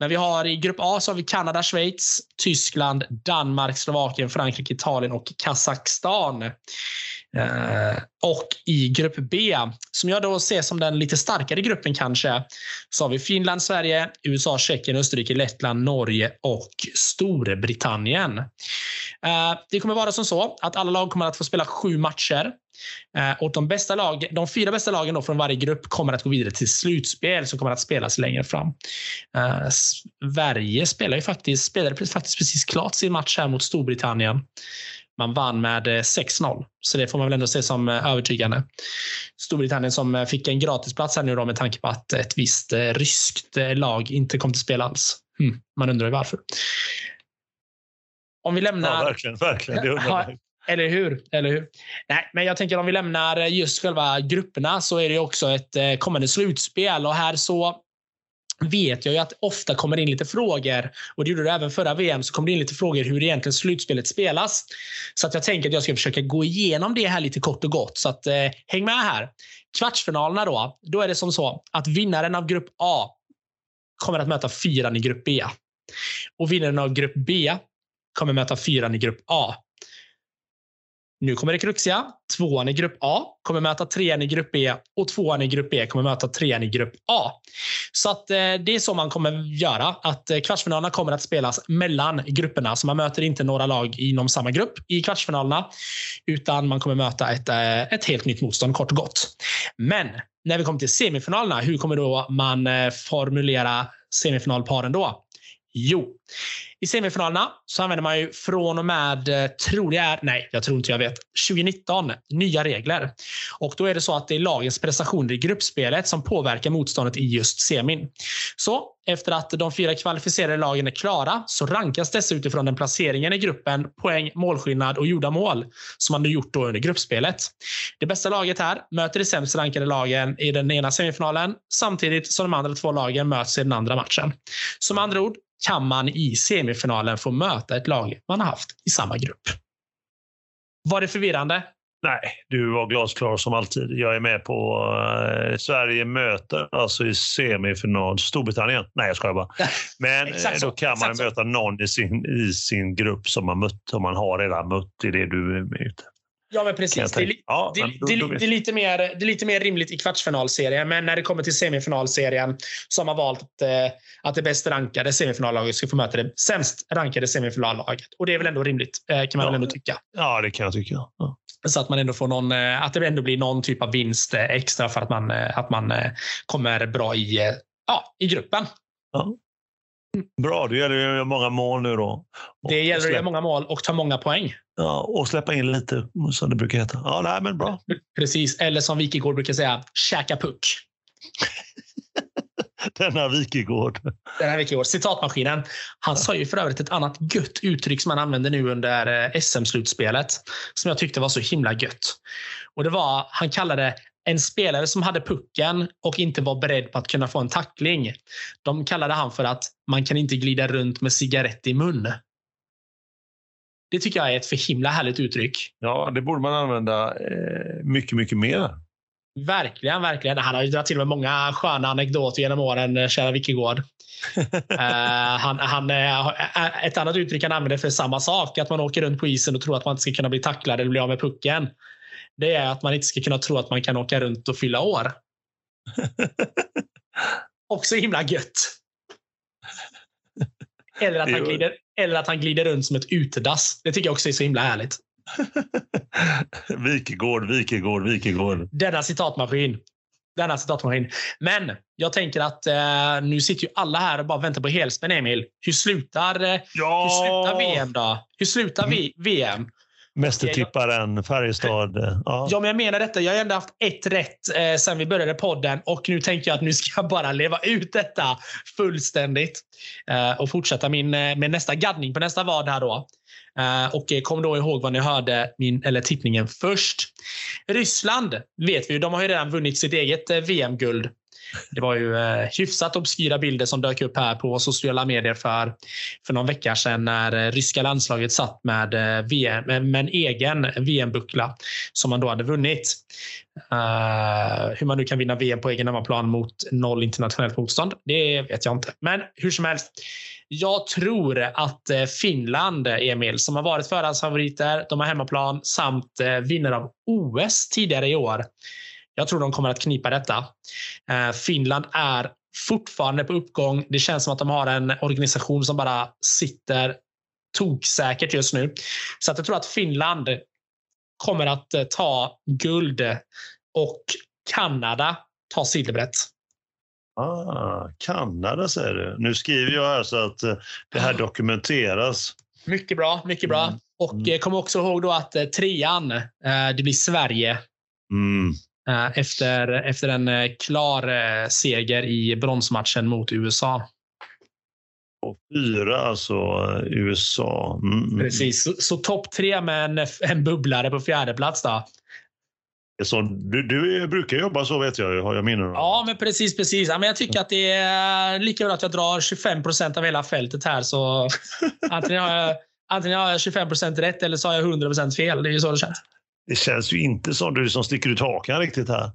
Men vi har i grupp A så har vi Kanada, Schweiz, Tyskland, Danmark, Slovakien, Frankrike, Italien och Kazakstan. Eh, och i grupp B, som jag då ser som den lite starkare gruppen kanske, så har vi Finland, Sverige, USA, Tjeckien, Österrike, Lettland, Norge och Storbritannien. Eh, det kommer vara som så att alla lag kommer att få spela sju matcher. Eh, och de, bästa lag, de fyra bästa lagen från varje grupp kommer att gå vidare till slutspel som kommer att spelas längre fram. Uh, Sverige spelar ju faktiskt, spelade faktiskt precis klart sin match här mot Storbritannien. Man vann med 6-0, eh, så det får man väl ändå se som övertygande. Storbritannien som fick en gratisplats här nu då med tanke på att ett visst ryskt lag inte kom till spel alls. Hmm, man undrar ju varför. Om vi lämnar... Ja, verkligen. verkligen. Det undrar eller hur? Eller hur? Nej, men jag tänker om vi lämnar eh, just själva grupperna så är det också ett eh, kommande slutspel och här så vet jag ju att det ofta kommer in lite frågor och det gjorde det även förra VM så kom det in lite frågor hur egentligen slutspelet spelas. Så att jag tänker att jag ska försöka gå igenom det här lite kort och gott så att eh, häng med här. Kvartsfinalerna då, då är det som så att vinnaren av grupp A kommer att möta fyran i grupp B. Och vinnaren av grupp B kommer möta fyran i grupp A. Nu kommer det kruxiga. Tvåan i grupp A kommer möta trean i grupp B och tvåan i grupp B kommer möta trean i grupp A. Så att eh, det är så man kommer göra. Att eh, kvartsfinalerna kommer att spelas mellan grupperna. Så man möter inte några lag inom samma grupp i kvartsfinalerna, utan man kommer möta ett, eh, ett helt nytt motstånd kort och gott. Men när vi kommer till semifinalerna, hur kommer då man eh, formulera semifinalparen då? Jo, i semifinalerna så använder man ju från och med, eh, tror jag är, nej, jag tror inte jag vet, 2019 nya regler. Och då är det så att det är lagens prestationer i gruppspelet som påverkar motståndet i just semin. Så efter att de fyra kvalificerade lagen är klara så rankas dessa utifrån den placeringen i gruppen, poäng, målskillnad och gjorda mål som man nu gjort då under gruppspelet. Det bästa laget här möter de sämst rankade lagen i den ena semifinalen samtidigt som de andra två lagen möts i den andra matchen. Som andra ord, kan man i semifinalen få möta ett lag man har haft i samma grupp. Var det förvirrande? Nej, du var glasklar som alltid. Jag är med på uh, Sverige möter alltså i semifinal Storbritannien. Nej, jag skojar bara. Men eh, då kan man möta någon i sin, i sin grupp som man mött, som man har redan mött i det du är med Ja, men precis. Det är, ja, det, men då, det, då det, är lite mer, det är lite mer rimligt i kvartsfinalserien, men när det kommer till semifinalserien så har man valt att, eh, att det bäst rankade semifinallaget ska få möta det sämst rankade semifinallaget. Och det är väl ändå rimligt, kan man ja, väl ändå tycka. Ja, det kan jag tycka. Ja. Så att man ändå får någon, eh, att det ändå blir någon typ av vinst eh, extra för att man, eh, att man kommer bra i, ja, i gruppen. Ja. Bra, det gäller göra många mål nu då. det gäller att göra många mål och ta många poäng. Ja, och släppa in lite, som det brukar heta. Ja, nej, men bra. Precis, eller som Wikegård brukar säga, käka puck. Denna Wikegård. Denna Wikegård. Citatmaskinen. Han sa ju för övrigt ett annat gött uttryck som han använde nu under eh, SM-slutspelet. Som jag tyckte var så himla gött. Och det var, han kallade en spelare som hade pucken och inte var beredd på att kunna få en tackling. De kallade han för att man kan inte glida runt med cigarett i mun. Det tycker jag är ett för himla härligt uttryck. Ja, det borde man använda eh, mycket, mycket mer. Verkligen, verkligen. Han har ju dragit till med många sköna anekdoter genom åren, eh, kära Wikegård. uh, han, han, uh, ett annat uttryck han använder för samma sak, att man åker runt på isen och tror att man inte ska kunna bli tacklad eller bli av med pucken. Det är att man inte ska kunna tro att man kan åka runt och fylla år. Också himla gött. Eller att, han glider, eller att han glider runt som ett utedass. Det tycker jag också är så himla härligt. Wikegård, Wikegård, Wikegård. Denna citatmaskin. Denna citatmaskin. Men jag tänker att eh, nu sitter ju alla här och bara väntar på helspänn, Emil. Hur slutar, eh, ja. hur slutar VM då? Hur slutar vi, VM? Mästertipparen Färjestad. Eh, ja. ja, men jag menar detta. Jag har ändå haft ett rätt eh, sen vi började podden och nu tänkte jag att nu ska jag bara leva ut detta fullständigt eh, och fortsätta min, eh, med nästa gaddning på nästa vad här då. Eh, och kom då ihåg vad ni hörde min, eller tippningen först. Ryssland vet vi ju, de har ju redan vunnit sitt eget eh, VM-guld. Det var ju eh, hyfsat obskyra bilder som dök upp här på sociala medier för, för någon vecka sedan när eh, ryska landslaget satt med, eh, VM, eh, med en egen VM-buckla som man då hade vunnit. Uh, hur man nu kan vinna VM på egen hemmaplan mot noll internationellt motstånd, det vet jag inte. Men hur som helst. Jag tror att Finland, Emil, som har varit förhandsfavoriter, de har hemmaplan samt vinnare av OS tidigare i år. Jag tror de kommer att knipa detta. Eh, Finland är fortfarande på uppgång. Det känns som att de har en organisation som bara sitter toksäkert just nu. Så att jag tror att Finland kommer att eh, ta guld och Kanada tar silvret. Ah, Kanada säger du. Nu skriver jag här så att eh, det här dokumenteras. Mycket bra, mycket bra. Mm. Och mm. kom också ihåg då att trean, det blir Sverige. Mm. Eh, efter, efter en eh, klar eh, seger i bronsmatchen mot USA. Och fyra alltså USA. Mm. Precis, så, så topp tre med en, en bubblare på fjärde plats då. Så, du, du brukar jobba så vet jag, har jag minne Ja, men precis. precis. Ja, men jag tycker att det är lika bra att jag drar 25 procent av hela fältet här. Så antingen har jag, antingen har jag 25 procent rätt eller så har jag 100 procent fel. Det är ju så det känns. Det känns ju inte som du som sticker ut hakan riktigt här.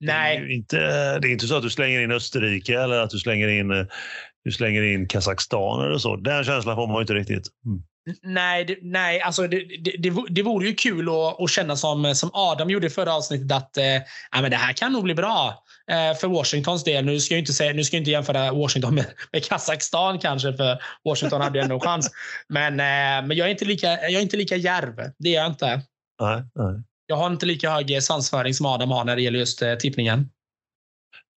Nej. Det är, inte, det är inte så att du slänger in Österrike eller att du slänger in, du slänger in Kazakstan eller så. Den känslan får man inte riktigt. Mm. Nej, det, nej alltså det, det, det, det vore ju kul att, att känna som, som Adam gjorde i förra avsnittet att eh, men det här kan nog bli bra eh, för Washingtons del. Nu ska jag inte, säga, nu ska jag inte jämföra Washington med, med Kazakstan kanske, för Washington hade ju ändå en chans. Men, eh, men jag, är inte lika, jag är inte lika järv. Det är jag inte. Nej, nej. Jag har inte lika hög svansföring som Adam har när det gäller just eh, tippningen.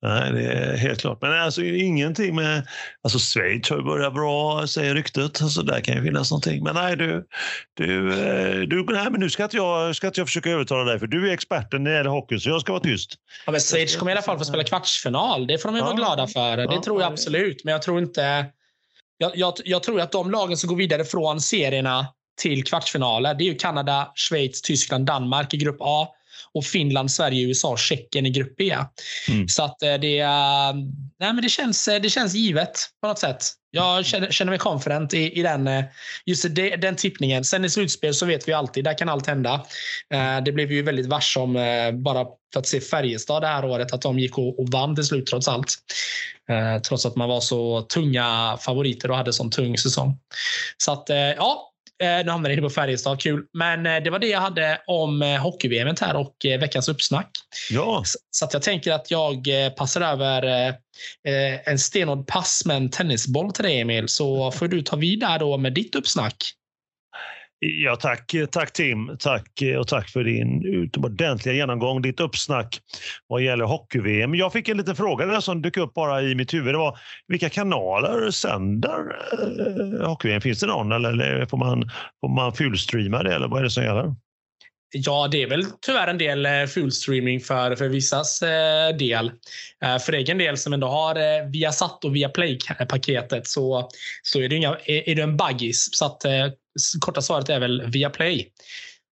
Nej, det är helt klart. Men alltså ingenting med... Alltså Schweiz har börjat bra, säger ryktet. Alltså där kan ju finnas någonting. Men nej, du... du, eh, du nej, men nu ska inte, jag, ska inte jag försöka övertala dig, för du är experten när det gäller hockey, så jag ska vara tyst. Ja, men Schweiz kommer i alla fall få spela kvartsfinal. Det får de ju ja, vara glada för. Det ja, tror jag absolut. Men jag tror inte... Jag, jag, jag tror att de lagen som går vidare från serierna till kvartsfinaler. Det är ju Kanada, Schweiz, Tyskland, Danmark i grupp A. och Finland, Sverige, USA, Tjeckien i grupp B. Mm. Så att det, nej men det, känns, det känns givet på något sätt. Jag känner, känner mig confident i, i den, just det, den tippningen. Sen i slutspel så vet vi alltid, där kan allt hända. Det blev vi väldigt varse om bara för att se Färjestad det här året, att de gick och, och vann till slut trots allt. Trots att man var så tunga favoriter och hade sån tung säsong. Så att ja, Eh, nu hamnade jag på Färjestad, kul. Men eh, det var det jag hade om eh, hockey-VM här och veckans uppsnack. Ja. Så att jag tänker att jag passar över en stenhård pass med en tennisboll till dig, Emil. Så får du ta vid där då med ditt uppsnack. Ja, tack, tack Tim. Tack eh, och tack för din utomordentliga genomgång, ditt uppsnack vad gäller hockey-VM. Jag fick en liten fråga där som dök upp bara i mitt huvud. Det var vilka kanaler sänder eh, hockey-VM? Finns det någon eller får man, får man fullstreama det eller vad är det som gäller? Ja, det är väl tyvärr en del eh, fullstreaming för, för vissas eh, del. Eh, för egen del som ändå har eh, Viasat och Viaplay-paketet så, så är, det inga, är, är det en baggis. Så att, eh, korta svaret är väl Viaplay.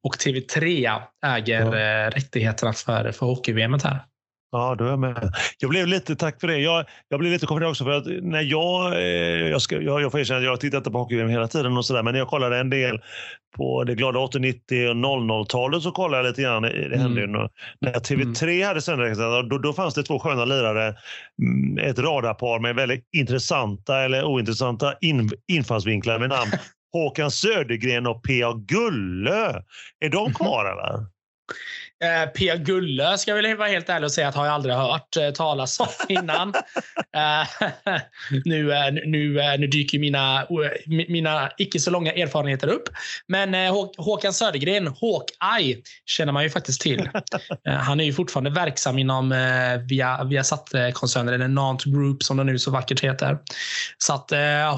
Och TV3 äger ja. Eh, rättigheterna för, för hockey-VM här. Ja, då är jag med. Jag blev lite, tack för det. Jag, jag blev lite konfunderad också för att när jag, eh, jag, ska, jag, jag får erkänna att jag tittar inte på hockey hela tiden och sådär, men när jag kollade en del på det glada 80-, 90 och 00-talet så kollade jag lite grann. Det hände mm. ju när TV3 mm. hade sändningsrätten, då, då fanns det två sköna lirare. Mm, ett radarpar med väldigt intressanta eller ointressanta in, infallsvinklar med namn Håkan Södergren och P.A. Gulle. Är de kvar eller? Eh, P. Gulle ska jag väl vara helt ärlig och säga att har jag aldrig hört eh, talas om innan. eh, nu, eh, nu, eh, nu dyker mina, mina icke så långa erfarenheter upp. Men eh, Håkan Södergren, Hawkeye, känner man ju faktiskt till. han är ju fortfarande verksam inom eh, via, via koncernen eller Nant Group som det nu så vackert heter. Så att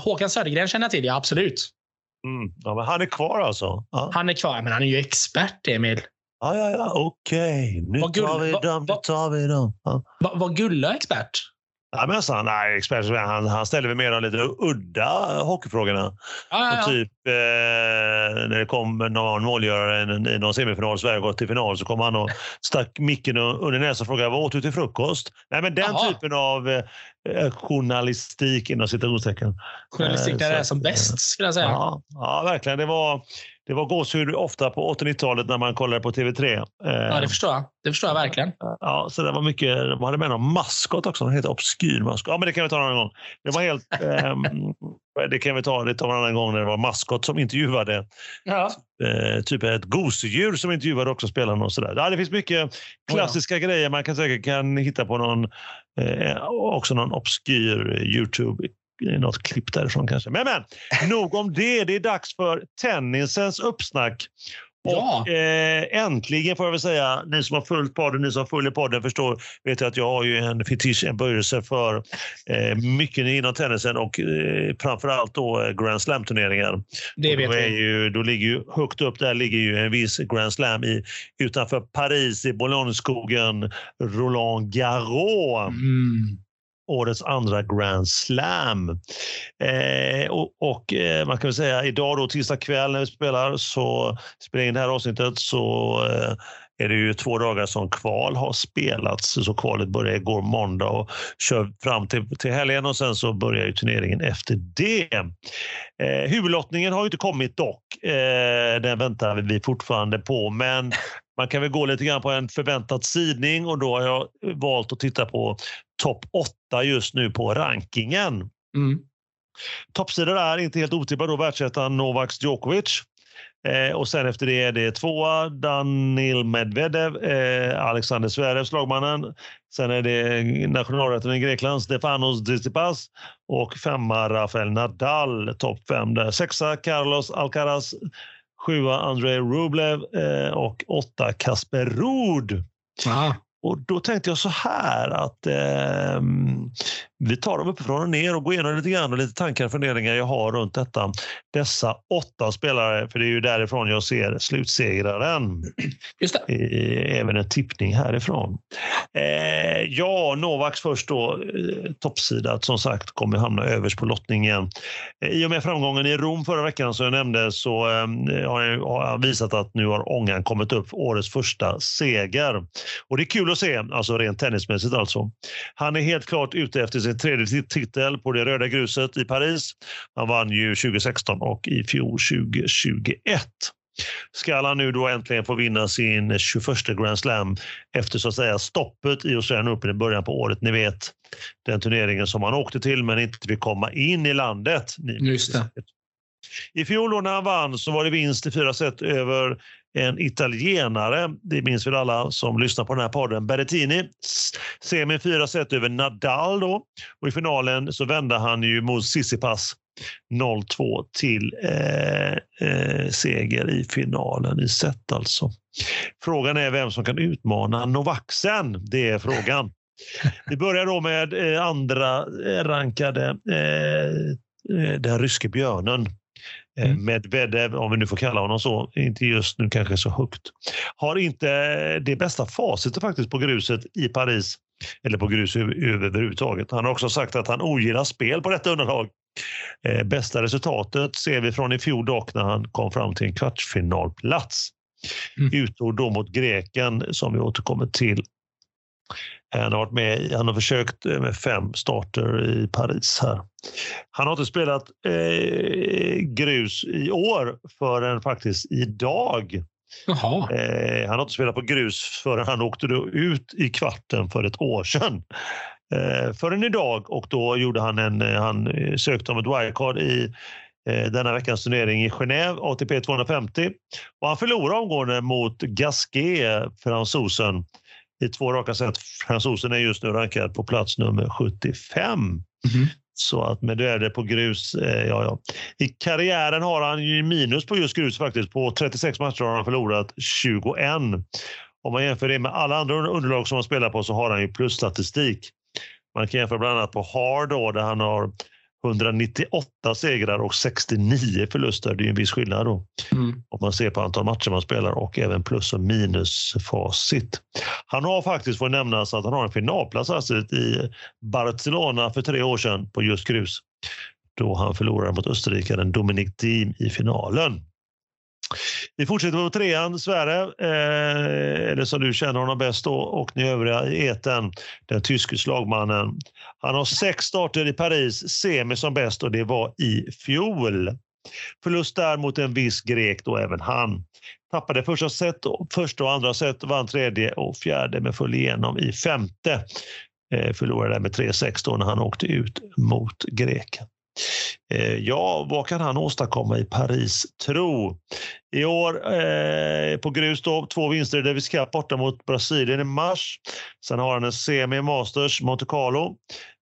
Håkan Södergren känner jag till, ja absolut. Mm. Ja, men han är kvar alltså? Ja. Han är kvar, men han är ju expert, Emil. Ja, ja, ja, okej. Okay. Nu tar vi dem, nu tar vi dem. Ja. Var, var Gulla expert? Ja, men alltså, han är expert. Han, han ställer väl mer de lite udda hockeyfrågorna. Ja, ja. Typ eh, när det kom någon målgörare i någon semifinal, Sverige gått till final, så kom han och stack micken under näsan och frågade vad åt du till frukost? Nej, men den Aha. typen av eh, journalistik inom citationstecken. Journalistik när det är som bäst skulle jag säga. Ja, ja verkligen. Det var, det var gåshud ofta på 80-90-talet när man kollade på TV3. Ja, det förstår jag. Det förstår jag verkligen. Ja, så det var mycket. De hade med någon maskot också. En helt obskyr maskot. Ja, men det kan vi ta en annan gång. Det var helt... ähm, det kan vi ta det tar en annan gång när det var maskot som intervjuade. Ja. Eh, typ ett gosedjur som intervjuade också spelarna och sådär. Ja, det finns mycket klassiska oh, ja. grejer man kan säkert kan hitta på någon, eh, också någon obskyr Youtube något klipp därifrån kanske. Men, men nog om det. Det är dags för tennisens uppsnack. Ja. Och eh, äntligen får jag väl säga, ni som har följt podden, ni som följer podden förstår, vet jag att jag har ju en fetisch, en böjelse för eh, mycket inom tennisen och eh, framförallt då eh, Grand Slam-turneringar. Det vet vi. Ju, då ligger ju, högt upp där ligger ju en viss Grand Slam i, utanför Paris i Boulogneskogen, Roland Garros. Mm årets andra Grand Slam. Eh, och, och eh, man kan väl säga idag då tisdag kväll när vi spelar så spelar in det här avsnittet så eh, är det ju två dagar som kval har spelats. Så kvalet börjar igår måndag och kör fram till, till helgen och sen så börjar ju turneringen efter det. Eh, huvudlottningen har ju inte kommit dock. Eh, den väntar vi fortfarande på, men man kan väl gå lite grann på en förväntad sidning och då har jag valt att titta på topp 8 just nu på rankingen. Mm. Toppsida där, inte helt otippad, då världsettan Novak Djokovic. Eh, och sen efter det är det tvåa Danil Medvedev, eh, Alexander Zverev, slagmannen. Sen är det nationalrätten i Grekland, Stefanos Tsitsipas och femma Rafael Nadal, topp fem där. Sexa Carlos Alcaraz, sjua Andrei Rublev eh, och åtta Kasper Ruud. Och då tänkte jag så här att eh, vi tar dem uppifrån och ner och går igenom lite grann och lite tankar och funderingar jag har runt detta. Dessa åtta spelare, för det är ju därifrån jag ser slutsegraren. Just det. Även en tippning härifrån. Eh, ja, Novaks först då, eh, toppsidat som sagt, kommer hamna överst på lottningen. Eh, I och med framgången i Rom förra veckan som jag nämnde så eh, har jag visat att nu har ångan kommit upp årets första seger. Och det är kul att se, alltså rent tennismässigt alltså. Han är helt klart ute efter sin tredje titel på det röda gruset i Paris. Han vann ju 2016 och i fjol 2021 ska han nu då äntligen få vinna sin 21 Grand Slam efter så att säga stoppet i Australian Open i början på året. Ni vet den turneringen som han åkte till men inte fick komma in i landet. Just det. I fjol när han vann så var det vinst i fyra set över en italienare. Det minns väl alla som lyssnar på den här podden. Berrettini. Semin fyra set över Nadal då. Och i finalen så vände han ju mot Sissipas 0-2 till eh, eh, seger i finalen i set alltså. Frågan är vem som kan utmana Novaksen. Det är frågan. Vi börjar då med eh, andra rankade eh, eh den ryske björnen. Eh, mm. Medvedev, om vi nu får kalla honom så, inte just nu kanske så högt. Har inte det bästa facitet faktiskt på gruset i Paris, eller på grus överhuvudtaget. Han har också sagt att han ogillar spel på detta underlag. Eh, bästa resultatet ser vi från i fjol dock när han kom fram till en kvartsfinalplats. Mm. Utord då mot greken som vi återkommer till. Han har, varit med, han har försökt med fem starter i Paris här. Han har inte spelat eh, grus i år förrän faktiskt idag. Eh, han har inte spelat på grus förrän han åkte ut i kvarten för ett år sedan eh, förrän idag och då gjorde han en, eh, han eh, sökte om ett wildcard i eh, denna veckans turnering i Genève, ATP 250. Och han förlorade omgående mot Gasquet, fransosen, i två raka set. Fransosen är just nu rankad på plats nummer 75. Mm. Så att med det på grus, eh, ja, ja. I karriären har han ju minus på just grus faktiskt. På 36 matcher har han förlorat 21. Om man jämför det med alla andra underlag som han spelar på så har han ju plusstatistik. Man kan jämföra bland annat på Hard då, där han har 198 segrar och 69 förluster. Det är en viss skillnad då. Mm. Om man ser på antal matcher man spelar och även plus och minusfacit. Han har faktiskt, får nämnas, att han har en finalplats alltså i Barcelona för tre år sedan på just grus. Då han förlorade mot österrikaren Dominic Thiem i finalen. Vi fortsätter på trean, Sverre, eh, eller som du känner honom bäst då, och ni övriga i eten, den tyske slagmannen. Han har sex starter i Paris, semi som bäst och det var i fjol. Förlust där mot en viss grek då även han. Tappade första set, första och andra set, vann tredje och fjärde men föll igenom i femte. Eh, förlorade med 3-6 då när han åkte ut mot greken. Eh, ja, vad kan han åstadkomma i Paris tro? I år eh, på grus då, två vinster i Davis Cup borta mot Brasilien i mars. Sen har han en semi Masters Monte Carlo.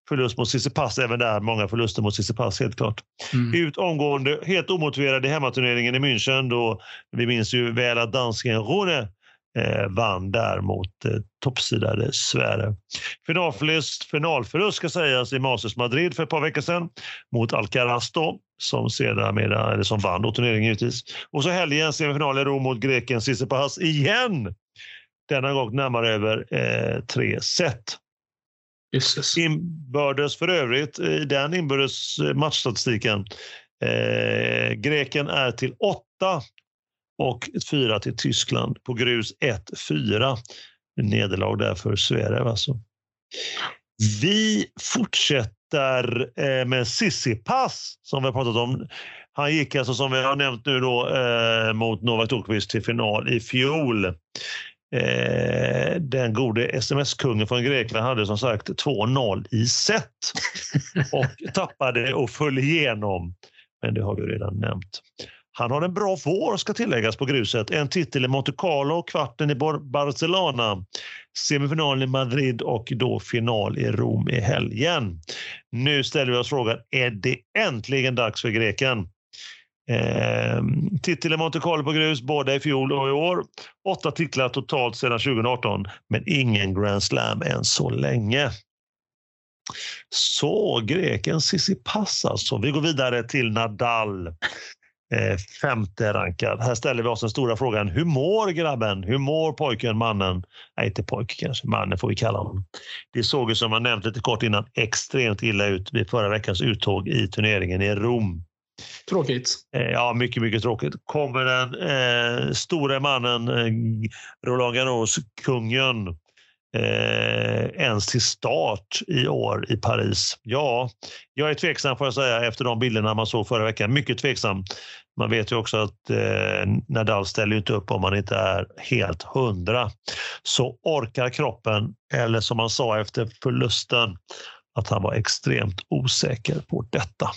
Förlust mot Tsitsipas även där. Många förluster mot Tsitsipas helt klart. Mm. Ut omgående, helt omotiverad i hemmaturneringen i München då vi minns ju väl att dansken Rune eh, vann där mot eh, toppsidade Sverige. Finalförlust, finalförlust ska sägas i Masters Madrid för ett par veckor sedan mot Alcaraz då, som, sedermera, eller som vann då turneringen givetvis. Och så helgen semifinal i Rom mot greken Tsitsipas igen. Denna gång närmare över eh, tre set. Jesus. Inbördes för övrigt i den inbördes matchstatistiken. Eh, greken är till åtta och 4 till Tyskland. På grus 1-4. Nederlag där för Zverev alltså. Vi fortsätter eh, med Sissipas som vi har pratat om. Han gick alltså som vi har nämnt nu då eh, mot Novak Djokovic till final i fjol. Eh, den gode sms-kungen från Grekland hade som sagt 2-0 i set och tappade och föll igenom. Men det har vi redan nämnt. Han har en bra vår ska tilläggas på gruset. En titel i Monte Carlo, kvarten i Barcelona, semifinalen i Madrid och då final i Rom i helgen. Nu ställer vi oss frågan, är det äntligen dags för greken? Eh, titel i Monte Carlo på grus både i fjol och i år. Åtta titlar totalt sedan 2018, men ingen Grand Slam än så länge. Så greken Tsitsipas alltså. Vi går vidare till Nadal. Eh, femte rankad. Här ställer vi oss den stora frågan. Hur mår grabben? Hur mår pojken, mannen? Nej, inte pojk kanske. Mannen får vi kalla honom. Det såg ju som jag nämnt lite kort innan extremt illa ut vid förra veckans uttåg i turneringen i Rom. Tråkigt. Eh, ja, mycket, mycket tråkigt. Kommer den eh, store mannen eh, Roland Garros, kungen, eh, ens till start i år i Paris? Ja, jag är tveksam får jag säga efter de bilderna man såg förra veckan. Mycket tveksam. Man vet ju också att eh, Nadal ställer inte upp om man inte är helt hundra. Så orkar kroppen, eller som man sa efter förlusten, att han var extremt osäker på detta.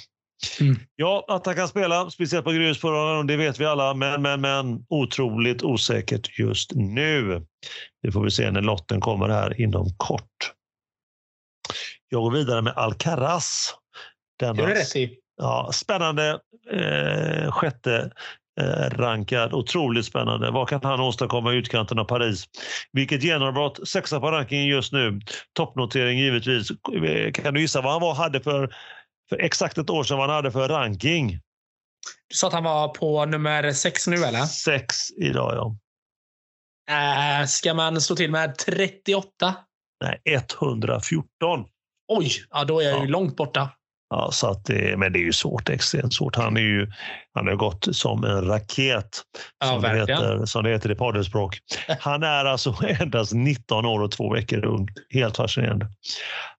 Mm. Ja, att han kan spela, speciellt på grus på det vet vi alla, men, men, men otroligt osäkert just nu. Det får vi se när lotten kommer här inom kort. Jag går vidare med Alcaraz. Denna, det är rätt i. Ja, spännande eh, sjätte eh, rankad. Otroligt spännande. Vad kan han åstadkomma i utkanten av Paris? Vilket genombrott. Sexa på rankingen just nu. Toppnotering givetvis. Kan du gissa vad han var, hade för för exakt ett år sedan vad han hade för ranking. Du sa att han var på nummer sex nu, eller? Sex idag, ja. Äh, ska man slå till med 38? Nej, 114. Oj, ja, då är jag ja. ju långt borta. Ja, så att men det är ju svårt, extremt svårt. Han, är ju, han har gått som en raket, ja, som, det heter, som det heter i paddelspråk. Han är alltså endast 19 år och två veckor ung. Helt fascinerande.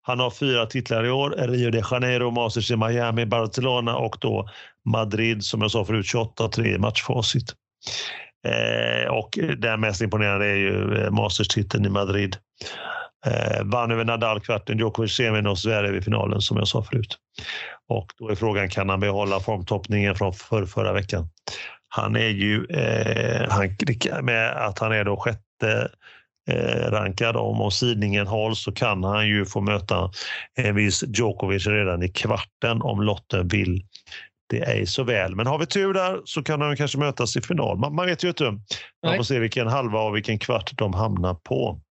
Han har fyra titlar i år. Rio de Janeiro, Masters i Miami, Barcelona och då Madrid, som jag sa förut, 28-3 i matchfacit. Eh, och den mest imponerande är ju eh, Masters-titeln i Madrid. Eh, vann över Nadal kvarten, Djokovic semin och Zverev i finalen som jag sa förut. Och då är frågan, kan han behålla formtoppningen från för, förra veckan? Han är ju, eh, han, med att han är då sjätte eh, rankad, om, om sidningen hålls så kan han ju få möta en viss Djokovic redan i kvarten om lotten vill det är så väl. Men har vi tur där så kan de kanske mötas i final. Man, man vet ju inte. Man får se vilken halva och vilken kvart de hamnar på.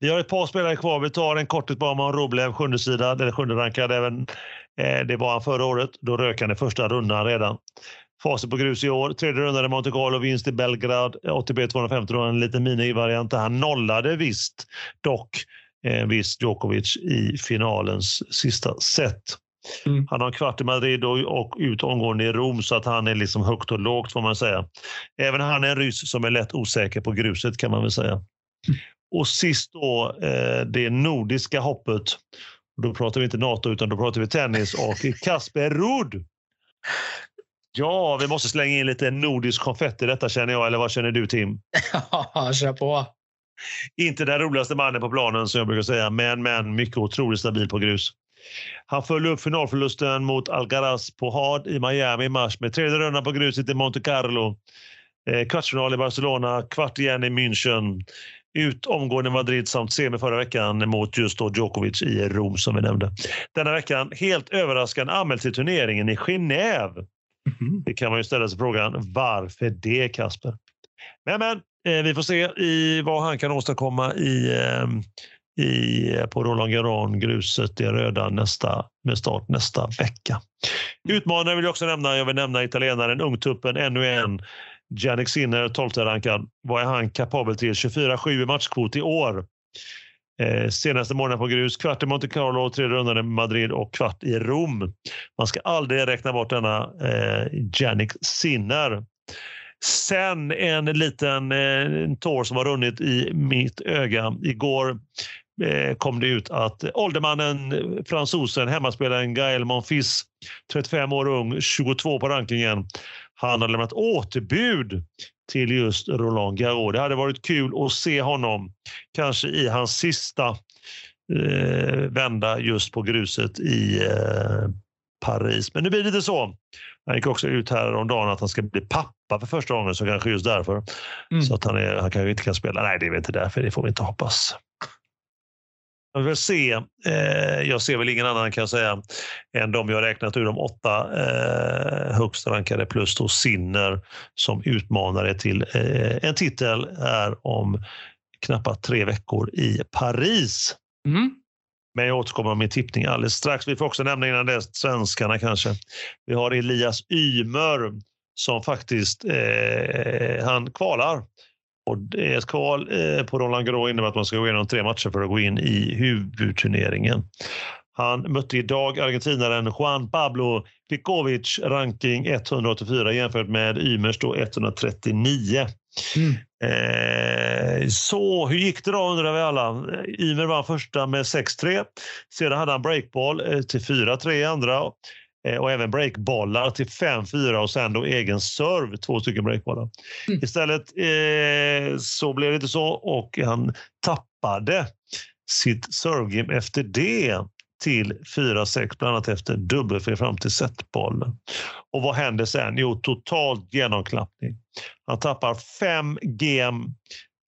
Vi har ett par spelare kvar. Vi tar en korthet bara om Roblev, sjunde sida, eller sjunde rankad. Även, eh, det var han förra året. Då rök han i första rundan redan. Facit på grus i år. Tredje rundan i Monte Carlo, vinst i Belgrad. ATB 250, då en liten minivariant. Han nollade visst dock en viss Djokovic i finalens sista set. Mm. Han har en kvart i Madrid och, och ut omgående i Rom så att han är liksom högt och lågt får man säga. Även han är en ryss som är lätt osäker på gruset kan man väl säga. Och sist då eh, det nordiska hoppet. Då pratar vi inte NATO utan då pratar vi tennis och Kasper Ruud. Ja, vi måste slänga in lite nordisk konfetti i detta känner jag, eller vad känner du Tim? Ja, kör på. Inte den roligaste mannen på planen som jag brukar säga, men, men mycket otroligt stabil på grus. Han följde upp finalförlusten mot Alcaraz på Hard i Miami i mars med tredje rundan på gruset i Monte Carlo. Eh, kvartsfinal i Barcelona, kvart igen i München ut omgående Madrid samt semi förra veckan mot just då Djokovic i Rom som vi nämnde. Denna veckan helt överraskande anmäld till turneringen i Genève. Mm. Det kan man ju ställa sig frågan, varför det Kasper? Men, men eh, vi får se i vad han kan åstadkomma i, eh, i, på Roland Garros, gruset i röda nästa, med start nästa vecka. Utmanare vill jag också nämna. Jag vill nämna italienaren Ungtuppen, ännu en Jannik Sinner, 12 rankad. Vad är han kapabel till? 24-7 i matchkvot i år. Eh, senaste månaden på grus, kvart i Monte Carlo, tredje rundan i Madrid och kvart i Rom. Man ska aldrig räkna bort denna eh, Jannik Sinner. Sen en liten eh, tår som har runnit i mitt öga. Igår eh, kom det ut att åldermannen, eh, fransosen, hemmaspelaren Gael Monfils, 35 år ung, 22 på rankingen, han har lämnat återbud till just Roland Garros. Det hade varit kul att se honom kanske i hans sista eh, vända just på gruset i eh, Paris. Men nu blir det inte så. Han gick också ut här om dagen att han ska bli pappa för första gången, så kanske just därför. Mm. Så att han, är, han kanske inte kan spela. Nej, det är väl inte därför. Det får vi inte hoppas. Jag vill se, eh, jag ser väl ingen annan kan jag säga, än de jag räknat ur de åtta eh, högst rankade plus då Sinner som utmanare till eh, en titel är om knappt tre veckor i Paris. Mm. Men jag återkommer med min tippning alldeles strax. Vi får också nämna innan det svenskarna kanske. Vi har Elias Ymer som faktiskt eh, han kvalar. Och kval eh, på Roland Garros innebär att man ska gå igenom tre matcher för att gå in i huvudturneringen. Han mötte idag argentinaren Juan Pablo Pikovic, ranking 184 jämfört med Ymers då 139. Mm. Eh, så hur gick det då undrar vi alla. Ymer vann första med 6-3. Sedan hade han breakball eh, till 4-3 i andra och även breakbollar till 5-4 och sen då egen serve, två stycken breakbollar. Mm. Istället eh, så blev det inte så och han tappade sitt servegame efter det till 4-6, bland annat efter dubbelfel fram till setbollen. Och vad händer sen? Jo, totalt genomklappning. Han tappar fem game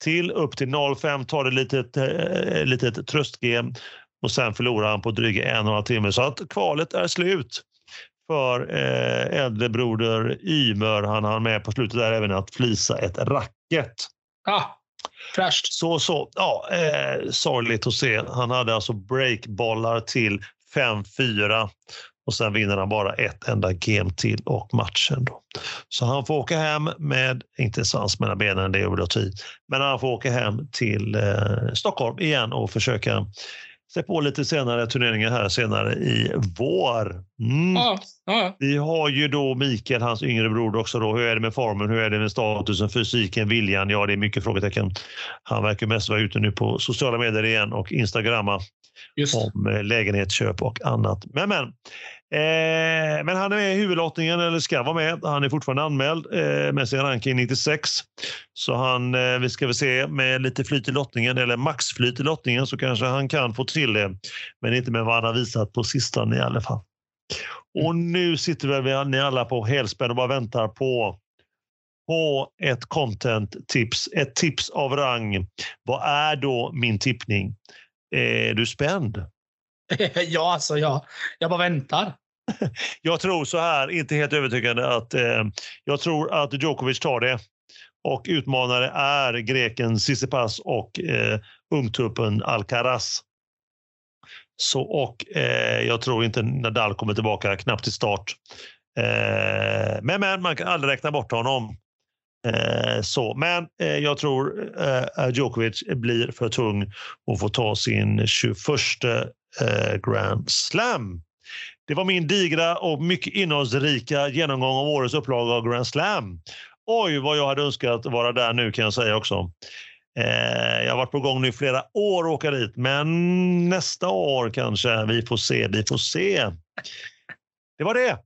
till upp till 0-5, tar det litet, eh, litet tröstgame och sen förlorar han på dryga en och en halv timme. Så att kvalet är slut för eh, äldre broder Ymer. Han hann med på slutet där även att flisa ett racket. Ah, fräscht. Så, så. Ja, eh, sorgligt att se. Han hade alltså breakbollar till 5-4 och sen vinner han bara ett enda game till och matchen. Då. Så han får åka hem med, inte svans mellan benen, det är övertid, men han får åka hem till eh, Stockholm igen och försöka se på lite senare turneringar här senare i vår. Mm. Ja, ja. Vi har ju då Mikael, hans yngre bror också. Då. Hur är det med formen? Hur är det med statusen, fysiken, viljan? Ja, det är mycket frågetecken. Han verkar mest vara ute nu på sociala medier igen och instagramma Just. om eh, lägenhetsköp och annat. Men, men. Eh, men han är med i huvudlottningen, eller ska vara med. Han är fortfarande anmäld eh, med sin ranking 96. Så han, eh, vi ska väl se med lite flyt i lottningen, eller maxflyt i lottningen, så kanske han kan få till det. Men inte med vad han har visat på sistone i alla fall. Och nu sitter väl vi- ni alla på helspänn och bara väntar på på ett content-tips, ett tips av rang. Vad är då min tippning? Eh, är du spänd? ja, alltså jag, jag bara väntar. Jag tror så här, inte helt övertygande, att eh, jag tror att Djokovic tar det. Och utmanare är greken Tsitsipas och eh, ungtuppen Alcaraz. Så, och eh, jag tror inte Nadal kommer tillbaka knappt till start. Eh, men, men man kan aldrig räkna bort honom. Eh, så, men eh, jag tror eh, Djokovic blir för tung och får ta sin 21 eh, Grand Slam. Det var min digra och mycket innehållsrika genomgång av årets upplaga av Grand Slam. Oj, vad jag hade önskat vara där nu kan jag säga också. Eh, jag har varit på gång nu i flera år att åka dit, men nästa år kanske. Vi får se, vi får se. Det var det.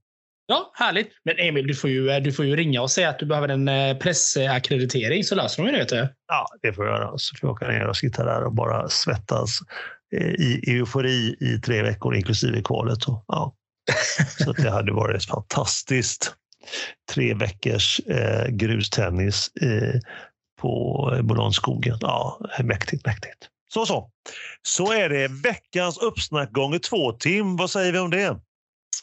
Ja, härligt. Men Emil, du får ju, du får ju ringa och säga att du behöver en eh, pressackreditering så löser de ju det. Vet du. Ja, det får jag göra. Så får jag åka ner och sitta där och bara svettas eh, i eufori i tre veckor, inklusive kvalet. Och, ja. Så att det hade varit fantastiskt. Tre veckors eh, grustennis eh, på Bolonskogen. Ja, mäktigt, mäktigt. Så, så. Så är det veckans uppsnack gånger två. Tim, vad säger vi om det?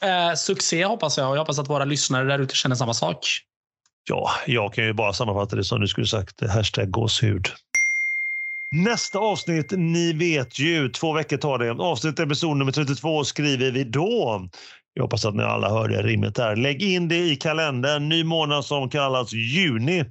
Eh, succé hoppas jag och jag hoppas att våra lyssnare där ute känner samma sak. Ja, jag kan ju bara sammanfatta det som du skulle sagt. Hashtag gåshud. Nästa avsnitt, ni vet ju, två veckor tar det. Avsnitt episod nummer 32 skriver vi då. Jag hoppas att ni alla hörde rimmet där. Lägg in det i kalendern. Ny månad som kallas juni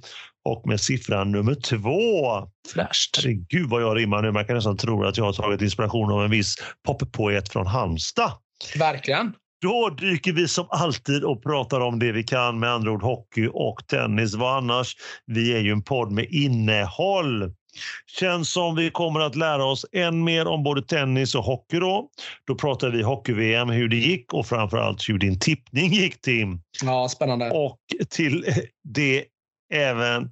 och med siffran nummer två. Fräscht. Herregud vad jag rimmar nu. Man kan nästan tro att jag har tagit inspiration av en viss poppoet från Halmstad. Verkligen. Då dyker vi som alltid och pratar om det vi kan, med andra ord hockey och tennis. Vad annars? Vi är ju en podd med innehåll. Känns som vi kommer att lära oss än mer om både tennis och hockey. Då, då pratar vi hockey-VM, hur det gick och framförallt hur din tippning gick, Tim. Ja, spännande. Och till det även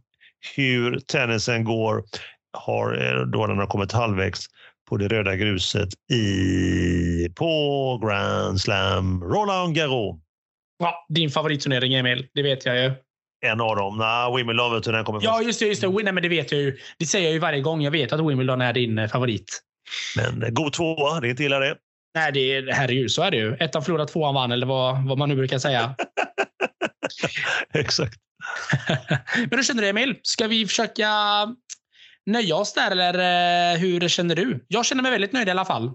hur tennisen går, har, eh, då den har kommit halvvägs på det röda gruset i, på Grand Slam Roland Garros. Ja, din favoritturnering, Emil. Det vet jag ju. En av dem. Nej, Wimbledon vet du, den kommer Ja, just det. Just det. Nej, men det vet jag ju. Det säger jag ju varje gång. Jag vet att Wimbledon är din eh, favorit. Men god tvåa, det är inte illa det. Nej, det, är, herregud, så är det ju. Ettan förlorade, tvåan vann, eller vad, vad man nu brukar säga. Exakt. Men hur känner du, Emil? Ska vi försöka nöja oss där, eller eh, hur känner du? Jag känner mig väldigt nöjd i alla fall.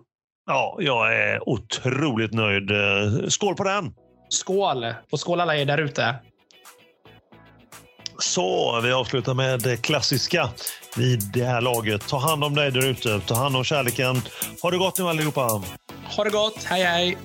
Ja, jag är otroligt nöjd. Eh, skål på den! Skål! Och skål alla er där ute. Så, vi avslutar med det klassiska vid det här laget. Ta hand om dig där ute. Ta hand om kärleken. Ha det gott nu allihopa! Ha det gott. Hej, hej!